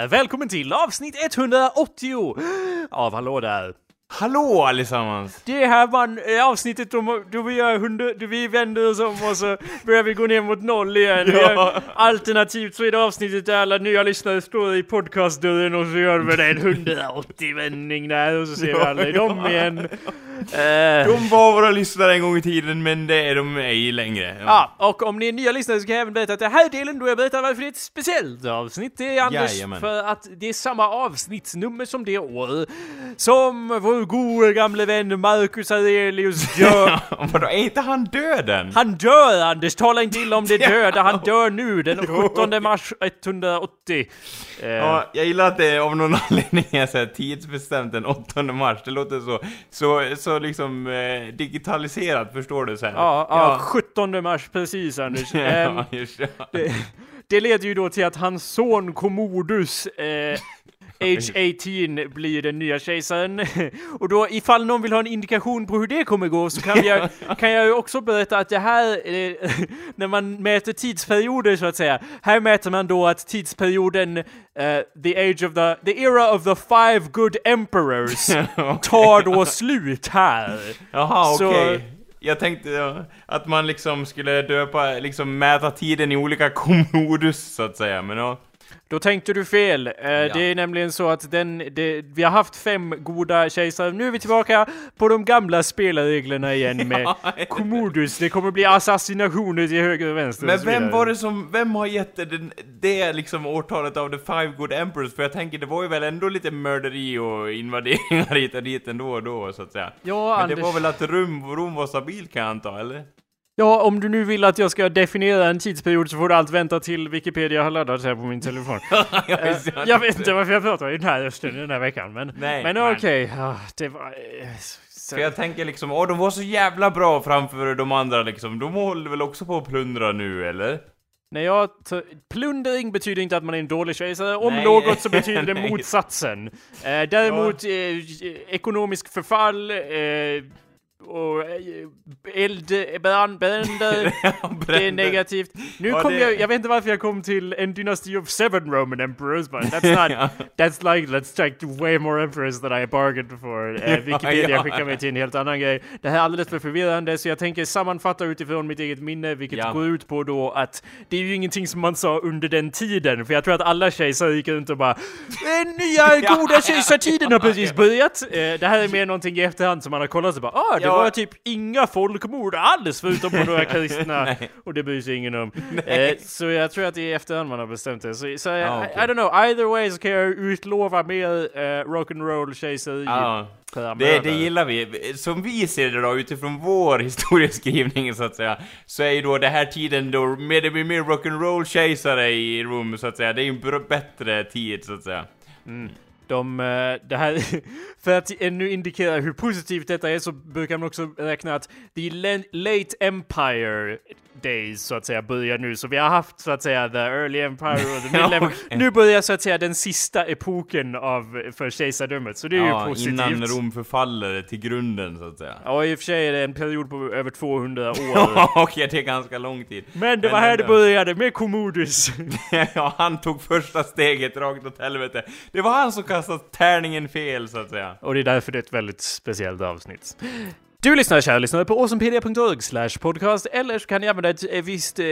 där! Välkommen till avsnitt 180 av Hallå där! Hallå allesammans! Det här var eh, avsnittet då, då vi gör hundra, då vi vänder oss om och så börjar vi gå ner mot noll igen. Gör- Alternativt så är det avsnittet där alla nya lyssnare står i podcastdörren och så gör vi en 180 vändning där och så ser vi aldrig dem igen. Eh, De var våra lyssnare en gång i tiden, men det är de ej längre. Ja, och om ni är nya lyssnare så kan jag även berätta att det här delen då jag berättar varför det är ett speciellt avsnitt. Det är Anders Jajamän. för att det är samma avsnittsnummer som det år som vår gode gamle vän Marcus Aurelius dör. Vadå, är inte han död än? Han dör Anders, tala inte illa om det döda, han dör nu den 17 mars 180. Eh, Ja, jag gillar att det av någon anledning är så här tidsbestämt den 8 mars. Det låter så, så, så liksom eh, digitaliserat, förstår du? Så här. ja, ja, 17 mars precis Anders. Ja, det. det, det leder ju då till att hans son Commodus eh, Age 18 blir den nya kejsaren. Och då ifall någon vill ha en indikation på hur det kommer gå så kan jag, kan jag ju också berätta att det här, eh, när man mäter tidsperioder så att säga, här mäter man då att tidsperioden eh, the age of the, the era of the five good emperors tar då slut här. Jaha, okej. Jag tänkte ja, att man liksom skulle döpa, liksom mäta tiden i olika kommodus så att säga, men ja. Då tänkte du fel. Eh, Det är nämligen så att den, det, vi har haft fem goda kejsare. Nu är vi tillbaka på de gamla spelreglerna igen med Commodus. Det kommer bli assassinationer till höger och vänster. Men vem var det som, vem har gett den- det liksom årtalet av the five good emperors? För jag tänker, det var ju väl ändå lite mörderi och invaderingar hit och dit ändå och då, så att säga. Ja, Men Anders. det var väl att Rom, Rom var stabil kan jag anta, eller? Ja, om du nu vill att jag ska definiera en tidsperiod så får du allt vänta till Wikipedia har laddat här på min telefon. jag, Eh, jag vet inte varför jag pratar i den här rösten den här veckan, men, Nej, men men- okej. Ja, det var... eh, så- För jag tänker liksom, åh de var så jävla bra framför de andra liksom. De håller väl också på att plundra nu, eller? När jag plundring betyder inte att man är en dålig kejsare. Om Nej. något så betyder det Nej. motsatsen. Eh, däremot eh, ekonomisk förfall eh, och eh, eld, brand, bränder, det är negativt. Nu Ja, kom det- jag, jag vet inte varför jag kom till en dynasty of seven Roman emperors, but that's not, that's like, let's take way more emperors than I bargained for. Eh, Wikipedia ja. skickar mig till en helt annan grej. Det här är alldeles för förvirrande, så jag tänker sammanfatta utifrån mitt eget minne, vilket Ja. går ut på då att det är ju ingenting som man sa under den tiden, för jag tror att alla kejsare gick runt och bara Den nya goda kejsartiden har precis börjat! Eh, det här är mer någonting i efterhand som man har kollat och bara ah, det Ja. var typ inga folkmord alls förutom på några kristna och det bryr sig ingen om. Eh, så jag tror att det är i efterhand man har bestämt det. Så, så Ja, I, okej. I don't know, either way så kan jag utlova mer uh, rock'n'roll Ja. framöver. Det, det gillar vi. Som vi ser det då, utifrån vår historieskrivning så att säga, så är ju då det här tiden då med det blir mer rock'n'roll kejsare i Rom så att säga. Det är ju en bättre tid så att säga. De, eh, det här, för att ännu indikera hur positivt detta är så brukar man också räkna att the late empire days så att säga börjar nu. Så vi har haft så att säga the early empire och the middle empire. okej. Nu börjar så att säga den sista epoken av, för kejsardömet. Så det är Ja, ju positivt. innan Rom förfaller till grunden så att säga. Ja, i och för sig är det en period på över 200 år. Okej, det är ganska lång tid. Men det var här det ändå. började, med Commodus. ja, han tog första steget rakt åt helvete. Det var han som kastade tärningen fel så att säga. Och det är därför det är ett väldigt speciellt avsnitt. Du lyssnar, kära lyssnare, på awesomepedia.org slash podcast, eller så kan ni använda ett eh, visst eh,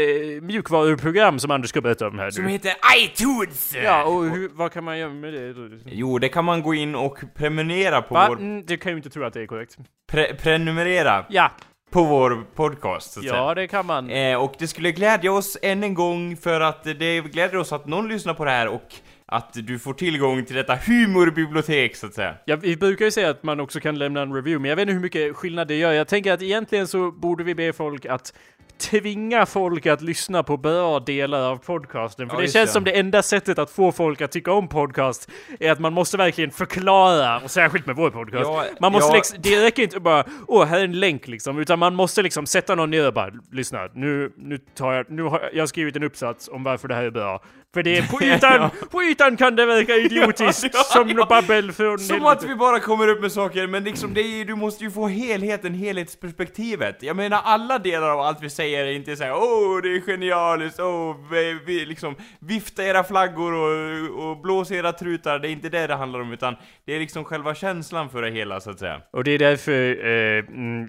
mjukvaruprogram som Anders ska berätta om här Som nu. heter iTunes! Ja, och hur, vad kan man göra med det? Jo, det kan man gå in och prenumerera på Va? vår... Mm, det kan ju inte tro att det är korrekt. Pre prenumerera Ja, på vår podcast så att ja det kan man. säga. Eh, och det skulle glädja oss än en gång för att det glädjer oss att någon lyssnar på det här och att du får tillgång till detta humorbibliotek så att säga. Ja, vi brukar ju säga att man också kan lämna en review, men jag vet inte hur mycket skillnad det gör. Jag tänker att egentligen så borde vi be folk att tvinga folk att lyssna på bra delar av podcasten. För Ja, det känns det. som det enda sättet att få folk att tycka om podcast är att man måste verkligen förklara, och särskilt med vår podcast. Ja, man måste ja. liksom, det räcker inte bara åh, här är en länk liksom, utan man måste liksom sätta någon ner och bara lyssna, nu, nu tar jag, nu har jag skrivit en uppsats om varför det här är bra. För det är på ytan, på ytan kan det verka idiotiskt, Ja, som ja. babbel från Som att vi bara kommer upp med saker, men liksom det är, du måste ju få helheten, helhetsperspektivet. Jag menar alla delar av allt vi säger säger inte såhär åh det är genialiskt, åh vi, vi, liksom vifta era flaggor och, och blås era trutar, det är inte det det handlar om utan det är liksom själva känslan för det hela så att säga. Och det är därför, eh, mm,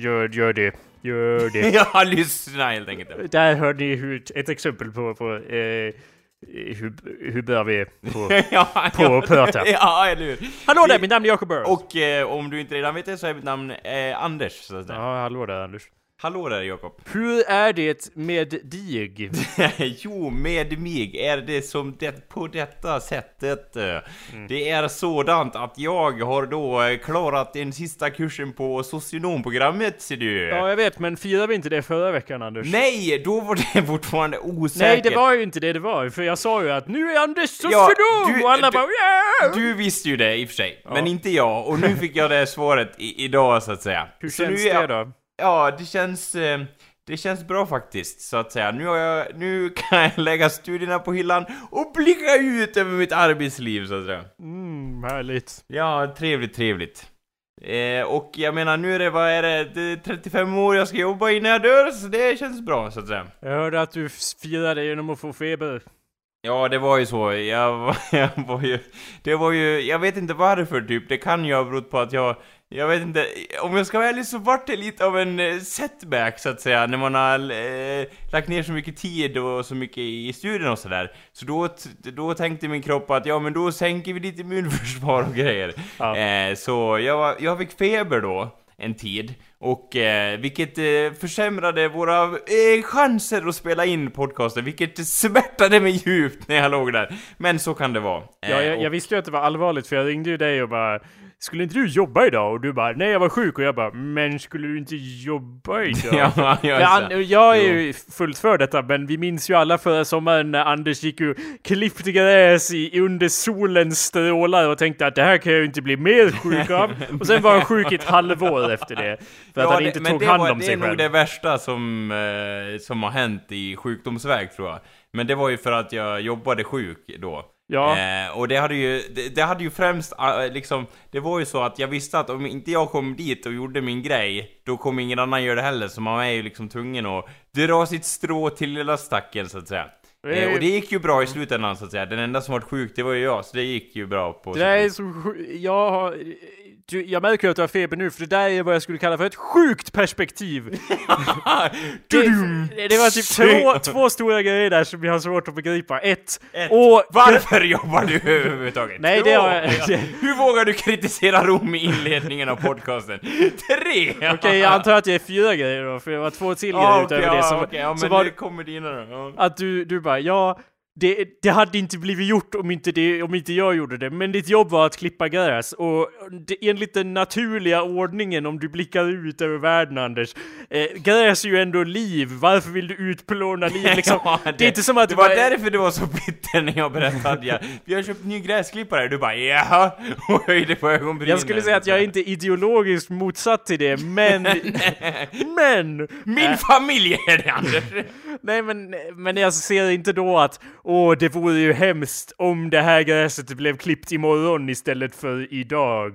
gör, gör det. Gör det. ja, lyssna helt enkelt. Där hör ni hur, ett exempel på, på eh, hur, hur bra vi på, ja, på ja, att prata. Ja, eller hur? Hallå där, mitt namn är Jacob Burrows. Och eh, om du inte redan vet det så är mitt namn eh, Anders, så att säga. Ja, hallå där Anders. Hallå där Jakob. Hur är det med dig? jo, med mig är det som det på detta sättet. Mm. Det är sådant att jag har då eh, klarat den sista kursen på socionomprogrammet ser du. Ja, jag vet, men firade vi inte det förra veckan Anders? Nej, då var det fortfarande osäkert. Nej, det var ju inte det det var, för jag sa ju att nu är Anders socionom! Ja, och alla du, bara yeah! Du visste ju det i och för sig, ja. men inte jag. Och nu fick jag det svaret i, idag så att säga. Hur så känns nu är det då? Ja, det känns... Eh, det känns bra faktiskt, så att säga. Nu, har jag, nu kan jag lägga studierna på hyllan och blicka ut över mitt arbetsliv, så att säga. Mm, härligt. Ja, trevligt, trevligt. Eh, och jag menar, nu är det, vad är det, det är 35 år jag ska jobba innan jag dör, så det känns bra, så att säga. Jag hörde att du firade genom att få feber. Ja, det var ju så. Jag, jag var ju... Det var ju... Jag vet inte varför, typ. Det kan ju ha berott på att jag jag vet inte, om jag ska vara ärlig så vart det lite av en eh, setback så att säga, när man har eh, lagt ner så mycket tid och så mycket i studien och sådär. Så då, då tänkte min kropp att ja men då sänker vi lite immunförsvar och grejer. Ja. Eh, så jag, jag fick feber då, en tid. Och eh, vilket eh, försämrade våra eh, chanser att spela in podcasten, vilket smärtade mig djupt när jag låg där. Men så kan det vara. ja, jag, och... jag visste ju att det var allvarligt för jag ringde ju dig och bara skulle inte du jobba idag? Och du bara, nej jag var sjuk. Och jag bara, men skulle du inte jobba idag? ja, jag, jag är ju fullt för detta, men vi minns ju alla förra sommaren när Anders gick och klippte gräs i, under solens strålar och tänkte att det här kan jag ju inte bli mer sjuk av. och sen var han sjuk i ett halvår efter det. För ja, att han det, inte tog hand om sig själv. Det är nog det värsta som, eh, som har hänt i sjukdomsväg tror jag. Men det var ju för att jag jobbade sjuk då. Ja. Eh, och det hade ju, det, det, hade ju främst äh, liksom, det var ju så att jag visste att om inte jag kom dit och gjorde min grej, då kommer ingen annan göra det heller, så man är ju liksom tvungen att dra sitt strå till lilla stacken så att säga. Eh, och det gick ju bra i slutändan så att säga. Den enda som var sjuk, det var ju jag, så det gick ju bra på Det är så jag har du, jag märker att du har feber nu, för det där är vad jag skulle kalla för ett sjukt perspektiv. det, det, var typ två, två stora grejer där som jag har svårt att begripa. Ett, ett. Och, varför jobbar du överhuvudtaget? Nej, det har jag... Hur vågar du kritisera Rom i inledningen av podcasten? Tre! Okej, okay, jag antar att det är fyra grejer då, för det var två till grejer ah, utöver okay, det. Så, okay, ja, så var kommer dina då. Ja. Att du, du bara, ja det, det, hade inte blivit gjort om inte, det, om inte jag gjorde det, men ditt jobb var att klippa gräs och det, enligt den naturliga ordningen om du blickar ut över världen Anders, eh, gräs är ju ändå liv, varför vill du utplåna liv liksom? ja, det, det, är inte som att det var, var därför du var så bitter när jag berättade ja, vi har köpt ny gräsklippare, du bara ja och höjde på ögonbrynen. Jag skulle säga att jag är inte ideologiskt motsatt till det, men... men! Min äh, familj är det Anders! Nej men, men jag ser inte då att åh, det vore ju hemskt om det här gräset blev klippt imorgon istället för idag.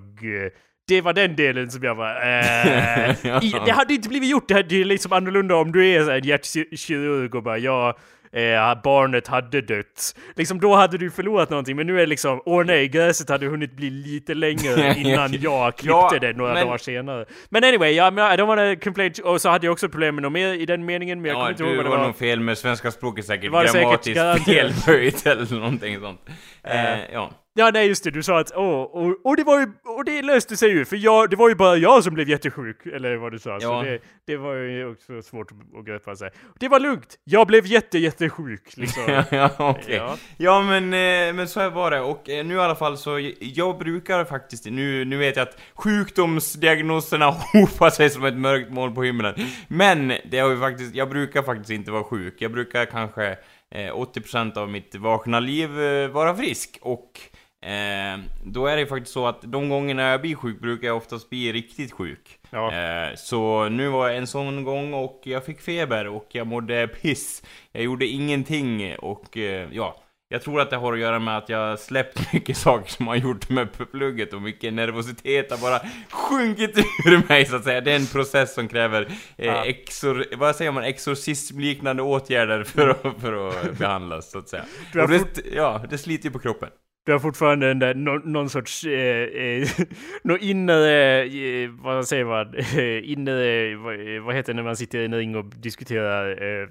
Det var den delen som jag var... Äh, i, det hade inte blivit gjort, det hade ju liksom annorlunda om du är en hjärtkirurg och bara ja, eh, barnet hade dött. Liksom då hade du förlorat någonting, men nu är det liksom, åh nej, gräset hade hunnit bli lite längre innan jag klippte ja, det några men... dagar senare. Men anyway, ja, men I don't wanna complain, och så hade jag också problem med något mer i den meningen, men jag ja, kommer inte ihåg vad det var. var. nog fel med svenska språket säkert, var grammatiskt felböjt eller någonting sånt. Eh, ja. Ja, nej just det, du sa att åh, och, och det var ju, och det löste sig ju, för jag, det var ju bara jag som blev jättesjuk, eller vad du sa. Ja. Så det, det var ju också svårt att greppa sig. Det var lugnt, jag blev jätte, jättesjuk liksom. ja, okay. ja. ja, men, eh, men så var det, och eh, nu i alla fall så, jag brukar faktiskt, nu, nu vet jag att sjukdomsdiagnoserna hopar sig som ett mörkt moln på himlen. Men, det har ju faktiskt, jag brukar faktiskt inte vara sjuk, jag brukar kanske 80% av mitt vakna liv vara frisk, och Eh, då är det faktiskt så att de gångerna jag blir sjuk brukar jag oftast bli riktigt sjuk. Ja. Eh, så nu var en sån gång och jag fick feber och jag mådde piss. Jag gjorde ingenting och eh, ja, jag tror att det har att göra med att jag släppt mycket saker som har gjort med plugget och mycket nervositet har bara sjunkit ur mig så att säga. Det är en process som kräver eh, Ja. exor, vad säger man, exorcismliknande åtgärder för att, för att behandlas så att säga. Och det, ja, det sliter ju på kroppen. Du har fortfarande den där, no, någon sorts, eh, eh, nå eh, eh, vad säger man, eh, vad, eh, vad heter det när man sitter i en ring och diskuterar eh,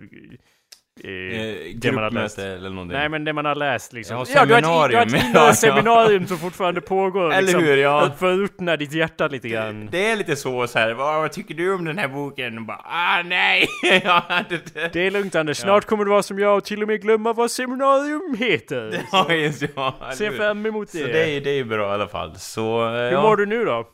eh, det man har läst. eller någonting. Nej men det man har läst liksom. Ja, du har ett, du har seminarium. ett Ja, ja. seminarium som fortfarande pågår. Eller liksom, hur, ja. Att förruttna ditt hjärta lite grann. Det är lite så, så här, vad, tycker du om den här boken? Och bara, ah nej! ja, det, det. Det är lugnt Anders, snart kommer du vara som jag och till och med glömma vad seminarium heter. Ja, just ja. Se fram emot det. Så det är, det är bra i alla fall. Så, eh, Hur ja. mår du nu då?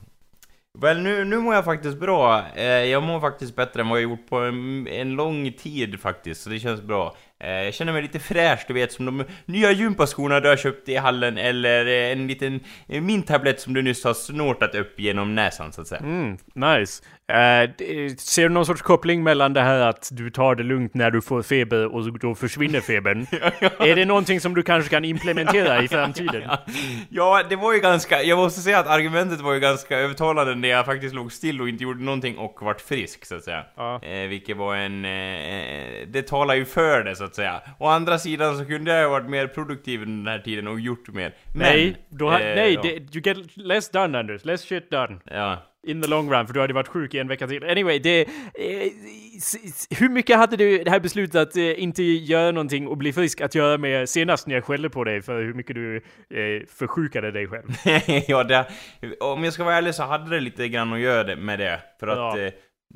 Väl, nu, nu mår jag faktiskt bra. Eh, jag mår faktiskt bättre än vad jag gjort på en, en lång tid faktiskt, så det känns bra. Eh, jag känner mig lite fräsch, du vet, som de nya gympaskorna du har köpt i hallen, eller eh, en liten eh, min tablett som du nyss har snortat upp genom näsan, så att säga. Mm, nice. D- ser du någon sorts koppling mellan det här att du tar det lugnt när du får feber och då försvinner febern? är det någonting som du kanske kan implementera i framtiden? Ja, det var ju ganska, jag måste säga att argumentet var ju ganska övertalande när jag faktiskt låg still och inte gjorde någonting och vart frisk, så att säga. Ja. Eh, vilket var en, eh, det talar ju för det, så att säga. Å andra sidan så kunde jag ha varit mer produktiv den här tiden och gjort mer. Men, nej, då har, eh, nej, ja. det, you get less done Anders. Less shit done. Ja. In the long run, för du hade varit sjuk i en vecka till. Anyway, det... Eh, hur mycket hade du det här beslutet att eh, inte göra någonting och bli frisk att göra med senast när jag skällde på dig för hur mycket du eh, försjukade dig själv? ja, det, om jag ska vara ärlig så hade det lite grann att göra med det. För att, Ja.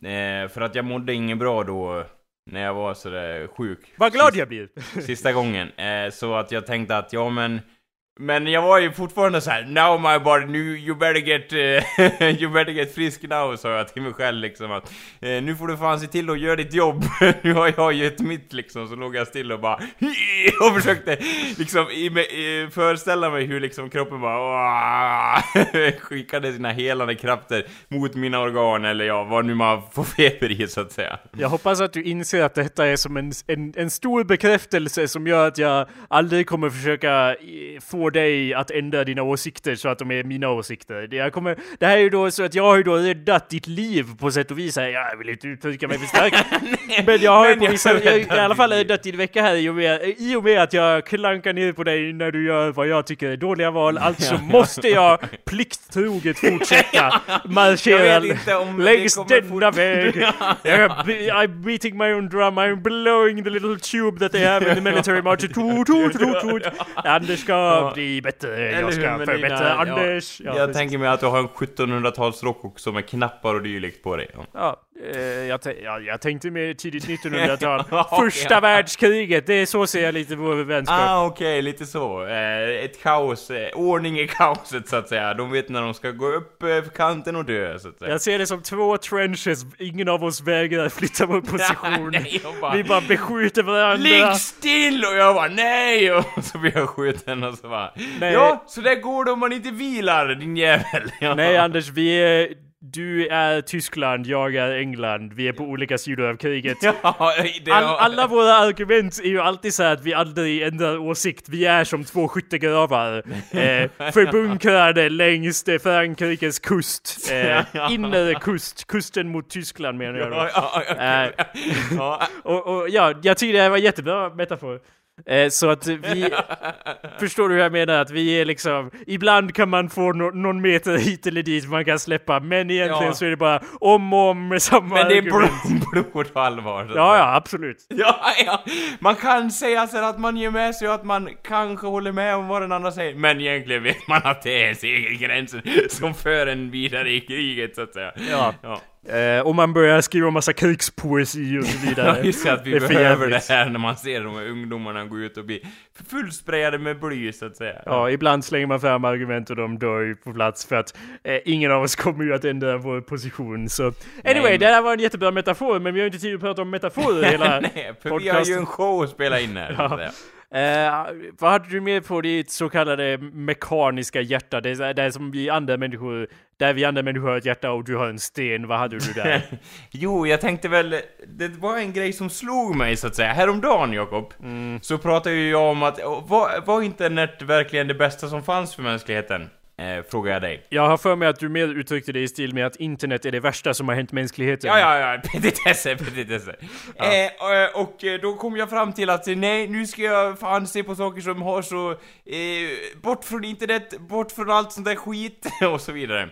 eh, eh, för att jag mådde inget bra då, när jag var sådär sjuk. Vad glad jag blir! sista gången. Eh, så att jag tänkte att, ja men... Men jag var ju fortfarande så här: Now my body, nu, you better get... uh, you better get frisk now, sa jag till mig själv liksom att... uh, nu får du fan se till att göra ditt jobb. nu har jag gett mitt liksom, så låg jag still och bara... och försökte liksom i, i, föreställa mig hur liksom kroppen bara... skickade sina helande krafter mot mina organ, eller ja, vad nu man får feber i så att säga. Jag hoppas att du inser att detta är som en, en, en stor bekräftelse som gör att jag aldrig kommer försöka eh, få få dig att ändra dina åsikter så att de är mina åsikter. Det, jag kommer, det här är ju då så att jag har ju då räddat ditt liv på sätt och vis. Här. Jag vill inte uttrycka mig för starkt. men jag har ju på vissa, jag, i alla fall räddat din vecka här i och, med, i och med att jag klankar ner på dig när du gör vad jag tycker är dåliga val. Alltså måste jag plikttroget fortsätta marschera längs denna väg. I'm beating my own drum, I'm blowing the little tube that they have in the military march. Toot. Anders ska Ja. bli bättre, Eller jag hur, ska men förbättra Nina, ja. Anders. Ja, jag precis. tänker mig att du har en 1700-talsrock också med knappar och dylikt på dig. Ja. Ja, eh, jag, tän- ja, jag tänkte mer tidigt 1900-tal. Ja, Första världskriget, det är så ser jag lite på vår vänskap. Ah, okej, lite så. Eh, ett kaos, eh, ordning i kaoset så att säga. De vet när de ska gå upp eh, för kanten och dö, så att säga. Jag ser det som två trenches, ingen av oss vägrar flytta vår position. nej, jag bara, Vi bara beskjuter varandra. Ligg still! Och jag bara nej! Och så blir jag skjuten och så bara Nej. Ja, så där går det om man inte vilar, din jävel! Ja. Nej Anders, vi är... Du är Tyskland, jag är England. Vi är på olika sidor av kriget. Ja, det All, alla våra argument är ju alltid så att vi aldrig ändrar åsikt. Vi är som två skyttegravar. Eh, förbunkrade längs Frankrikes kust. Eh, inre kust. Kusten mot Tyskland menar jag då. Eh, och, och ja, jag tycker det var jättebra metafor. Eh, så att vi... förstår du hur jag menar? Att vi är liksom... Ibland kan man få no, någon meter hit eller dit man kan släppa, men egentligen Ja. så är det bara om och om med samma Men det är blod, blod på allvar. så Ja, säga. ja, absolut. Ja, ja. Man kan säga sen att man ger med sig och att man kanske håller med om vad den andra säger. Men egentligen vet man att det är segergränsen som för en vidare i kriget så att säga. Ja. Ja, Eh, och man börjar skriva massa krigspoesi och så vidare. just det, att vi behöver det här när man ser de här ungdomarna gå ut och bli fullsprayade med bly så att säga. Ja, ibland slänger man fram argument och de dör ju på plats för att eh, ingen av oss kommer ju att ändra vår position. Så anyway, men- det där var en jättebra metafor, men vi har inte tid att prata om metaforer hela Nej, för vi har ju podcasten. en show att spela in här. Ja. Eh, vad hade du med på ditt så kallade mekaniska hjärta? Det är det som vi andra människor, där vi andra människor har ett hjärta och du har en sten. Vad hade du där? jo, jag tänkte väl, det var en grej som slog mig så att säga. Häromdagen Jakob, mm. så pratade ju jag om att, var, var internet verkligen det bästa som fanns för mänskligheten? Eh, frågar jag dig. Jag har för mig att du mer uttryckte det i stil med att internet är det värsta som har hänt mänskligheten. Ja, ja, ja, petitesser, petitesser. Ja. Eh, och, och då kom jag fram till att nej, nu ska jag fan se på saker som har så... Eh, bort från internet, bort från allt sånt där skit och så vidare.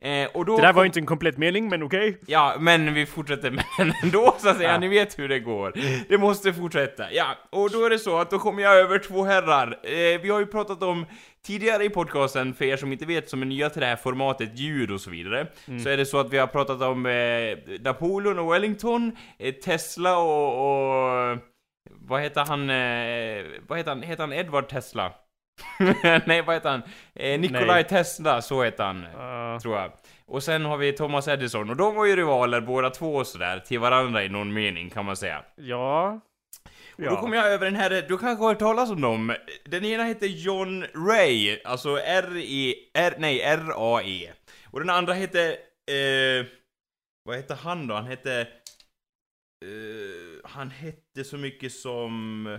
Eh, och då det där var inte en komplett mening, men okej. Okay. Ja, men vi fortsätter med den ändå, så att säga. Ja. Ni vet hur det går. Det måste fortsätta. Ja, och då är det så att då kommer jag över två herrar. Eh, vi har ju pratat om tidigare i podcasten, för er som inte vet, som är nya till det här formatet, ljud och så vidare, mm. så är det så att vi har pratat om eh, Napoleon och Wellington, eh, Tesla och, och vad heter han, eh, vad heter han, heter han Edward Tesla? Nej, vad heter han? Eh, Nikolaj. Tesla, så heter han, uh. tror jag. Och sen har vi Thomas Edison, och de var ju rivaler båda två sådär, till varandra i någon mening kan man säga. Ja. Och då kom jag över den här, du kanske har hört talas om dem? Den ena heter John Ray, alltså R-E, R, nej, R-A-E. Och den andra heter, eh, vad heter han då? Han hette, eh, han hette så mycket som...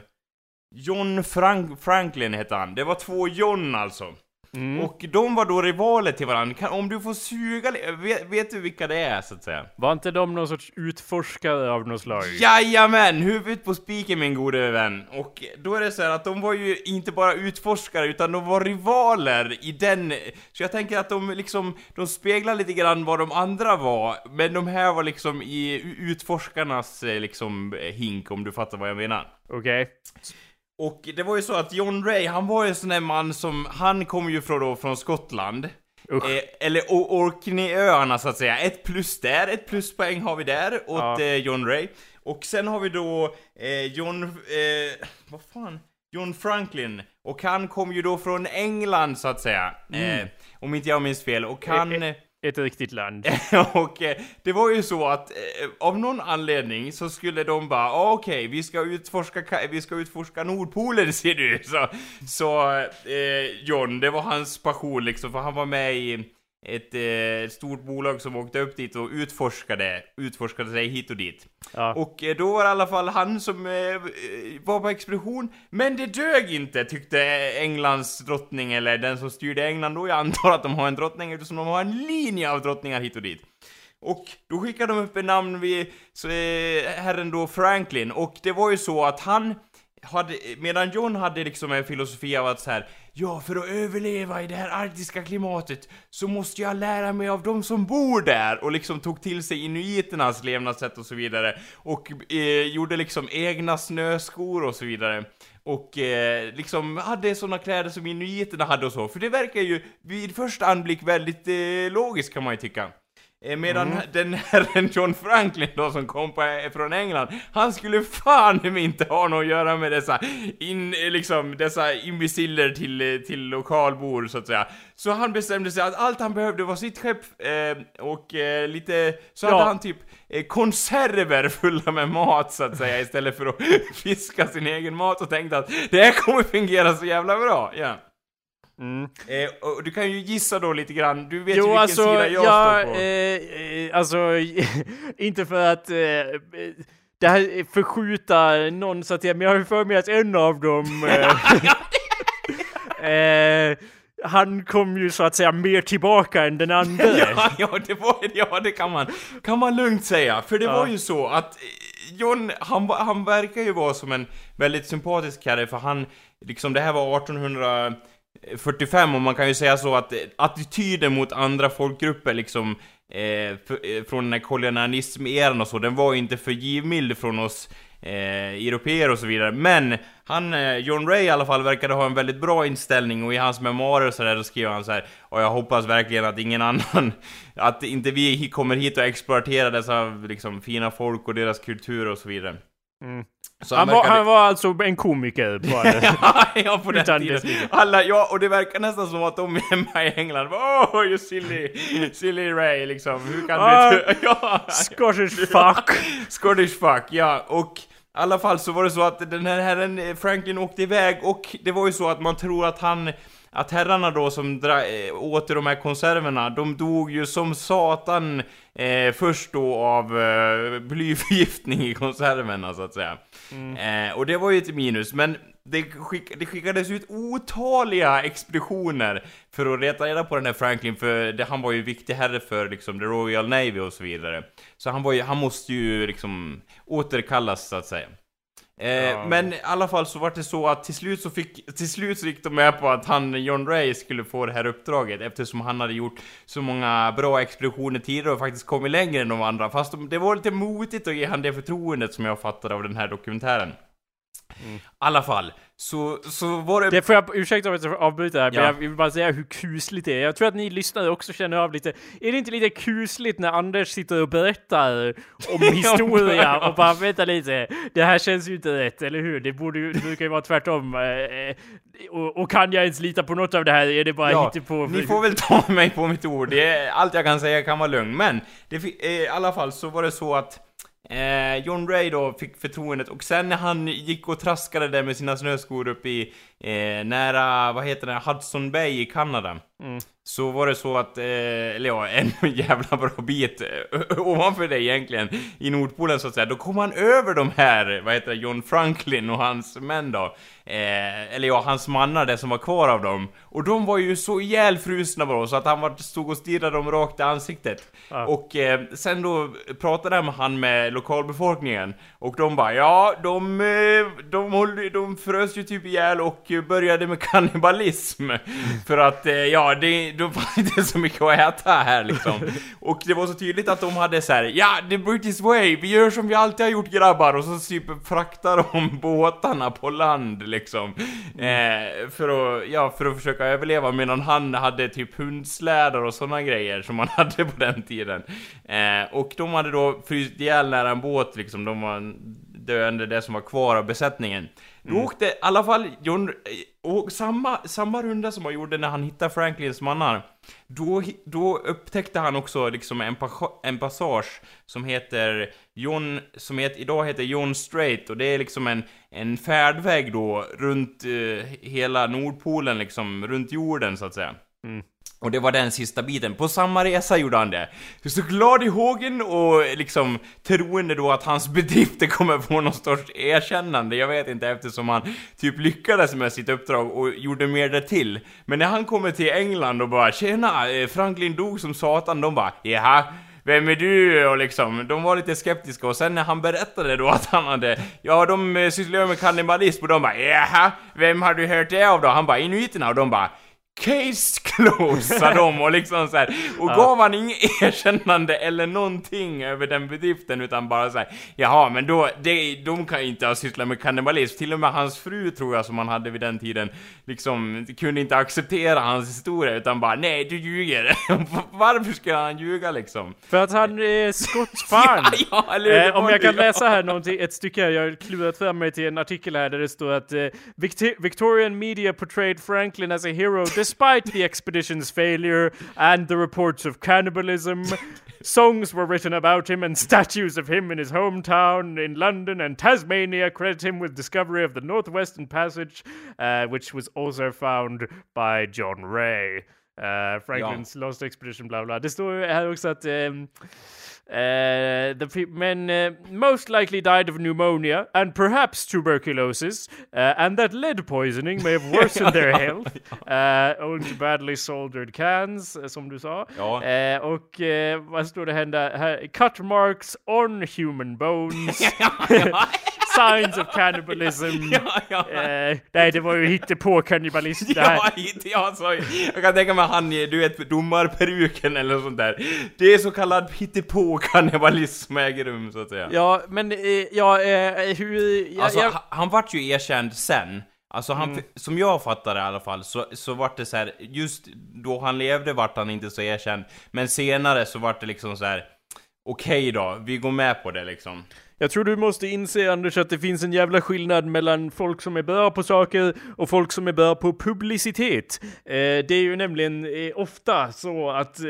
John Frank Franklin hette han. Det var två John alltså. Mm. Och de var då rivaler till varandra. Kan, om du får suga vet, vet du vilka det är så att säga? Var inte de någon sorts utforskare av något slag? Jajamän! Huvudet på spiken min gode vän. Och då är det så att de var ju inte bara utforskare utan de var rivaler i den... Så jag tänker att de liksom, de speglar lite grann vad de andra var. Men de här var liksom i utforskarnas eh, liksom hink om du fattar vad jag menar. Okej. Okay. Och det var ju så att John Ray, han var ju en sån där man som, han kom ju från, då, från Skottland. Eh, eller Orkneyöarna så att säga. Ett plus där, ett pluspoäng har vi där åt ja. eh, John Ray. Och sen har vi då eh, John, eh, vad fan? John Franklin. Och han kom ju då från England så att säga. Mm. Eh, om inte jag minns fel. Och han... Ett riktigt land. och eh, det var ju så att eh, av någon anledning så skulle de bara, ah, okej, okay, vi ska utforska, vi ska utforska Nordpolen ser du. Så, så eh, John, det var hans passion liksom, för han var med i ett eh, stort bolag som åkte upp dit och utforskade, utforskade sig hit och dit. Ja. Och eh, då var det i alla fall han som eh, var på expedition, men det dög inte tyckte Englands drottning, eller den som styrde England då, jag antar att de har en drottning eftersom de har en linje av drottningar hit och dit. Och då skickade de upp en namn vid så, eh, herren då Franklin, och det var ju så att han hade, medan John hade liksom en filosofi av att så här, ja, för att överleva i det här arktiska klimatet så måste jag lära mig av de som bor där. Och liksom tog till sig inuiternas levnadssätt och så vidare. Och eh, gjorde liksom egna snöskor och så vidare. Och eh, liksom hade såna kläder som inuiterna hade och så, för det verkar ju vid första anblick väldigt eh, logiskt kan man ju tycka. Eh, medan mm. den herren John Franklin då som kom på, eh, från England, han skulle fan inte ha något att göra med dessa, in, eh, liksom, dessa imbeciller till, till lokalbor så att säga. Så han bestämde sig att allt han behövde var sitt skepp eh, och eh, lite, så ja. hade han typ eh, konserver fulla med mat så att säga istället för att fiska sin egen mat och tänkte att det här kommer fungera så jävla bra, ja. Mm. Eh, och du kan ju gissa då lite grann, du vet jo, ju vilken alltså, sida jag ja, står på. Eh, eh alltså, inte för att eh, det här förskjuta någon så att jag, men jag har för mig att en av dem eh, eh, han kom ju så att säga mer tillbaka än den andra. ja, ja, det var, ja, det kan man, kan man lugnt säga. För det ja. var ju så att John, han, han verkar ju vara som en väldigt sympatisk herre, för han, liksom det här var 1800 45 och man kan ju säga så att eh, attityden mot andra folkgrupper liksom eh, för, eh, från den här kolonialism-eran och så, den var ju inte för givmild från oss eh, europeer och så vidare. Men han, eh, John Ray i alla fall, verkade ha en väldigt bra inställning och i hans memoarer så där då skriver han så här, och jag hoppas verkligen att ingen annan, att inte vi kommer hit och exploaterar dessa liksom fina folk och deras kultur och så vidare. Mm. Han, han, var, han, var, alltså en komiker på det. ja, på den tiden. Alla, ja, och det verkar nästan som att de hemma i England oh, you silly, silly Ray liksom. Hur kan du... ja. Scottish fuck. Scottish fuck, ja. Och alla fall så var det så att den här herren eh, Franklin åkte iväg och det var ju så att man tror att han att herrarna då som dra, äh, åt de här konserverna, de dog ju som satan eh, först då av eh, blyförgiftning i konserverna så att säga. Mm. Eh, och det var ju ett minus, men det, skick, det skickades ut otaliga expeditioner för att leta reda på den här Franklin, för det, han var ju viktig herre för liksom the Royal Navy och så vidare. Så han var ju, han måste ju liksom återkallas så att säga. Eh, ja. Men i alla fall så var det så att till slut så fick, till slut så gick de med på att han, John Ray, skulle få det här uppdraget eftersom han hade gjort så många bra expeditioner tidigare och faktiskt kommit längre än de andra. Fast de, det var lite motigt att ge han det förtroendet som jag fattade av den här dokumentären. Mm. I alla fall, så, så var det... Det får jag, ursäkta om jag avbryter här, ja. men jag vill bara säga hur kusligt det är. Jag tror att ni lyssnare också känner av lite, är det inte lite kusligt när Anders sitter och berättar om historia och bara vänta lite, det här känns ju inte rätt, eller hur? Det borde ju, det brukar ju vara tvärtom. Eh, och, och, kan jag ens lita på något av det här? Är det bara ja, på? Ni får väl ta mig på mitt ord, det är, allt jag kan säga kan vara lugn. Men, det, i alla fall så var det så att Eh, John Ray då fick förtroendet och sen när han gick och traskade där med sina snöskor upp i eh, nära, vad heter det, Hudson Bay i Kanada. Mm. Så var det så att, eh, eller ja, en jävla bra bit eh, ovanför det egentligen, i Nordpolen så att säga, då kom han över de här, vad heter det, John Franklin och hans män då. Eh, eller ja, hans mannar, det som var kvar av dem. Och de var ju så ihjälfrusna bara så att han var, stod och stirrade dem rakt i ansiktet. Ah. Och eh, sen då pratade han med lokalbefolkningen. Och de bara, ja, de, eh, de, de, de frös ju typ ihjäl och började med kannibalism. För att, eh, ja, det, det fanns inte så mycket att äta här liksom. Och det var så tydligt att de hade så här, ja, the British way, vi gör som vi alltid har gjort grabbar. Och så typ fraktar de båtarna på land liksom. Liksom, eh, för att, ja, för att försöka överleva medan han hade typ hundslädar och sådana grejer som man hade på den tiden. Eh, och de hade då fryst ihjäl nära en båt liksom, de var döende, det som var kvar av besättningen. Då mm. åkte i alla fall John, och samma, samma runda som han gjorde när han hittade Franklins mannar, då, då upptäckte han också liksom en, en passage som heter John, som heter, idag heter John Strait, och det är liksom en, en färdväg då runt eh, hela Nordpolen liksom, runt jorden så att säga. Mm. Och det var den sista biten. På samma resa gjorde han det. Så glad i hågen och liksom troende då att hans bedrifter kommer få någon sorts erkännande. Jag vet inte eftersom han typ lyckades med sitt uppdrag och gjorde mer därtill. till. Men när han kommer till England och bara “Tjena, eh, Franklin dog som satan”, de bara “Jaha” vem är du? Och liksom, de var lite skeptiska och sen när han berättade då att han hade, ja de eh, sysslar med kannibalism och de bara jaha, vem har du hört det av då? Han bara inuiterna och de bara Case closed, sa de och liksom så här, och ja. gav han inget erkännande eller någonting över den bedriften utan bara så här, jaha men då, det, de kan ju inte ha sysslat med kannibalism, till och med hans fru tror jag som han hade vid den tiden, liksom kunde inte acceptera hans historia utan bara nej du ljuger. Varför ska han ljuga liksom? För att han är skottfan! ja, ja, eh, om jag kan läsa här någonting, ett stycke här, jag har klurat fram mig till en artikel här där det står att eh, Victorian media portrayed Franklin as a hero Despite the expedition's failure and the reports of cannibalism, songs were written about him and statues of him in his hometown in London and Tasmania credit him with discovery of the Northwestern Passage, uh, which was also found by John Ray. Uh, Franklin's ja. Lost Expedition, bla bla. Det står här också att um, Uh, the men uh, most likely died of pneumonia and perhaps tuberculosis, uh, and that lead poisoning may have worsened their health owing to badly soldered cans, som du sa. Ja. Och vad står det här? Cut marks on human bones. signs of cannibalism. ja, ja. Eh, nej, det var ju hittepå kannibalism det här. Ja, hit, alltså, jag kan tänka mig han, du vet, domarperuken eller sånt där. Det är så kallad hittepå kannibalism som äger rum, så att säga. Ja, men, eh, ja, eh, hur... Ja, alltså, jag... han vart ju erkänd sen. Alltså han, mm. som jag fattar det i alla fall, så, så vart det så här, just då han levde vart han inte så erkänd. Men senare så vart det liksom så här okej okay då, vi går med på det liksom. Jag tror du måste inse Anders att det finns en jävla skillnad mellan folk som är bra på saker och folk som är bra på publicitet. Eh, det är ju nämligen eh, ofta så att eh,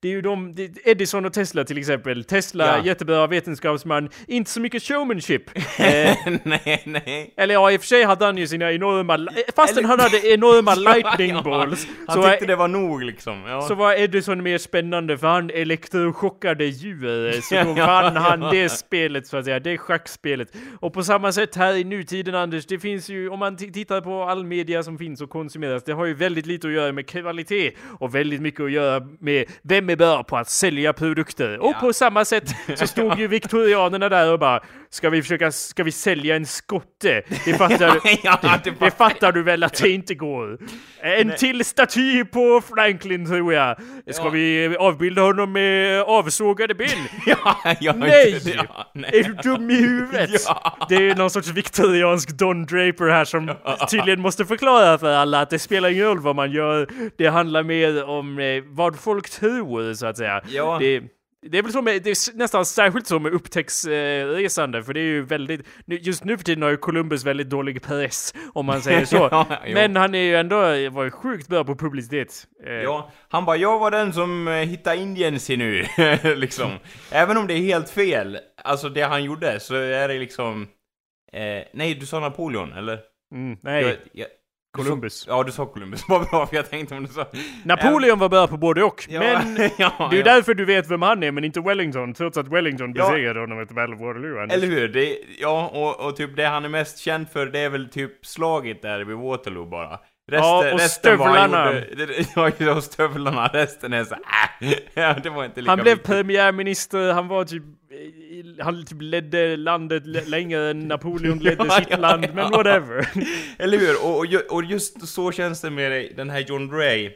det är ju de, det, Edison och Tesla till exempel. Tesla, Ja. jättebra vetenskapsman, inte så mycket showmanship. eh, nej, nej. eller ja, i och för sig hade han ju sina enorma, fastän Eller- han hade enorma lightning Ja, balls, Han så, tyckte var, det var nog liksom. Ja. så var Edison mer spännande för han elektrochockade djur. Så då vann han det spelet så att säga, det schackspelet. Och på samma sätt här i nutiden Anders, det finns ju, om man tittar på all media som finns och konsumeras, det har ju väldigt lite att göra med kvalitet och väldigt mycket att göra med vem är bra på att sälja produkter. Och Ja. på samma sätt så stod ju viktorianerna där och bara, ska vi försöka, ska vi sälja en skotte? Det fattar du. ja, det Det var... fattar du väl att det inte går? En till staty på Franklin tror jag. Ska Ja. vi avbilda honom med avsågade ben? ja, Nej! Nej. Är du dum i huvudet? Det är någon sorts viktoriansk Don Draper här som tydligen måste förklara för alla att det spelar ingen roll vad man gör. Det handlar mer om eh, vad folk tror så att säga. Det, det är väl så med, det är nästan särskilt så med upptäcktsresande, för det är ju väldigt, just nu för tiden har ju Columbus väldigt dålig press, om man säger så. Ja. Men han är ju ändå, var ju sjukt bra på publicitet. Eh, Ja, han bara 'Jag var den som eh, hittade Indiens i nu' liksom. Även om det är helt fel, alltså det han gjorde, så är det liksom... Eh, nej, du sa Napoleon, eller? Mm, nej, Jag, jag, Columbus. Ja, du sa Columbus. Vad bra, för jag tänkte om du sa... Napoleon var bra på både och, Ja, men ja, det är ju ja. därför du vet vem han är, men inte Wellington, trots att Wellington Ja. besegrade honom efter Battle of Waterloo. Anders. Eller hur? Det, ja, och, och typ det han är mest känd för, det är väl typ slaget där vid Waterloo bara. Resten, Ja, och resten stövlarna. Ja, och stövlarna. Resten är så äh, Ja, det var inte lika Han blev viktigt. premiärminister, han var typ, han typ ledde landet längre än Napoleon ledde Ja, sitt ja, land, men ja. whatever. Eller hur? Och, och, och just så känns det med den här John Ray.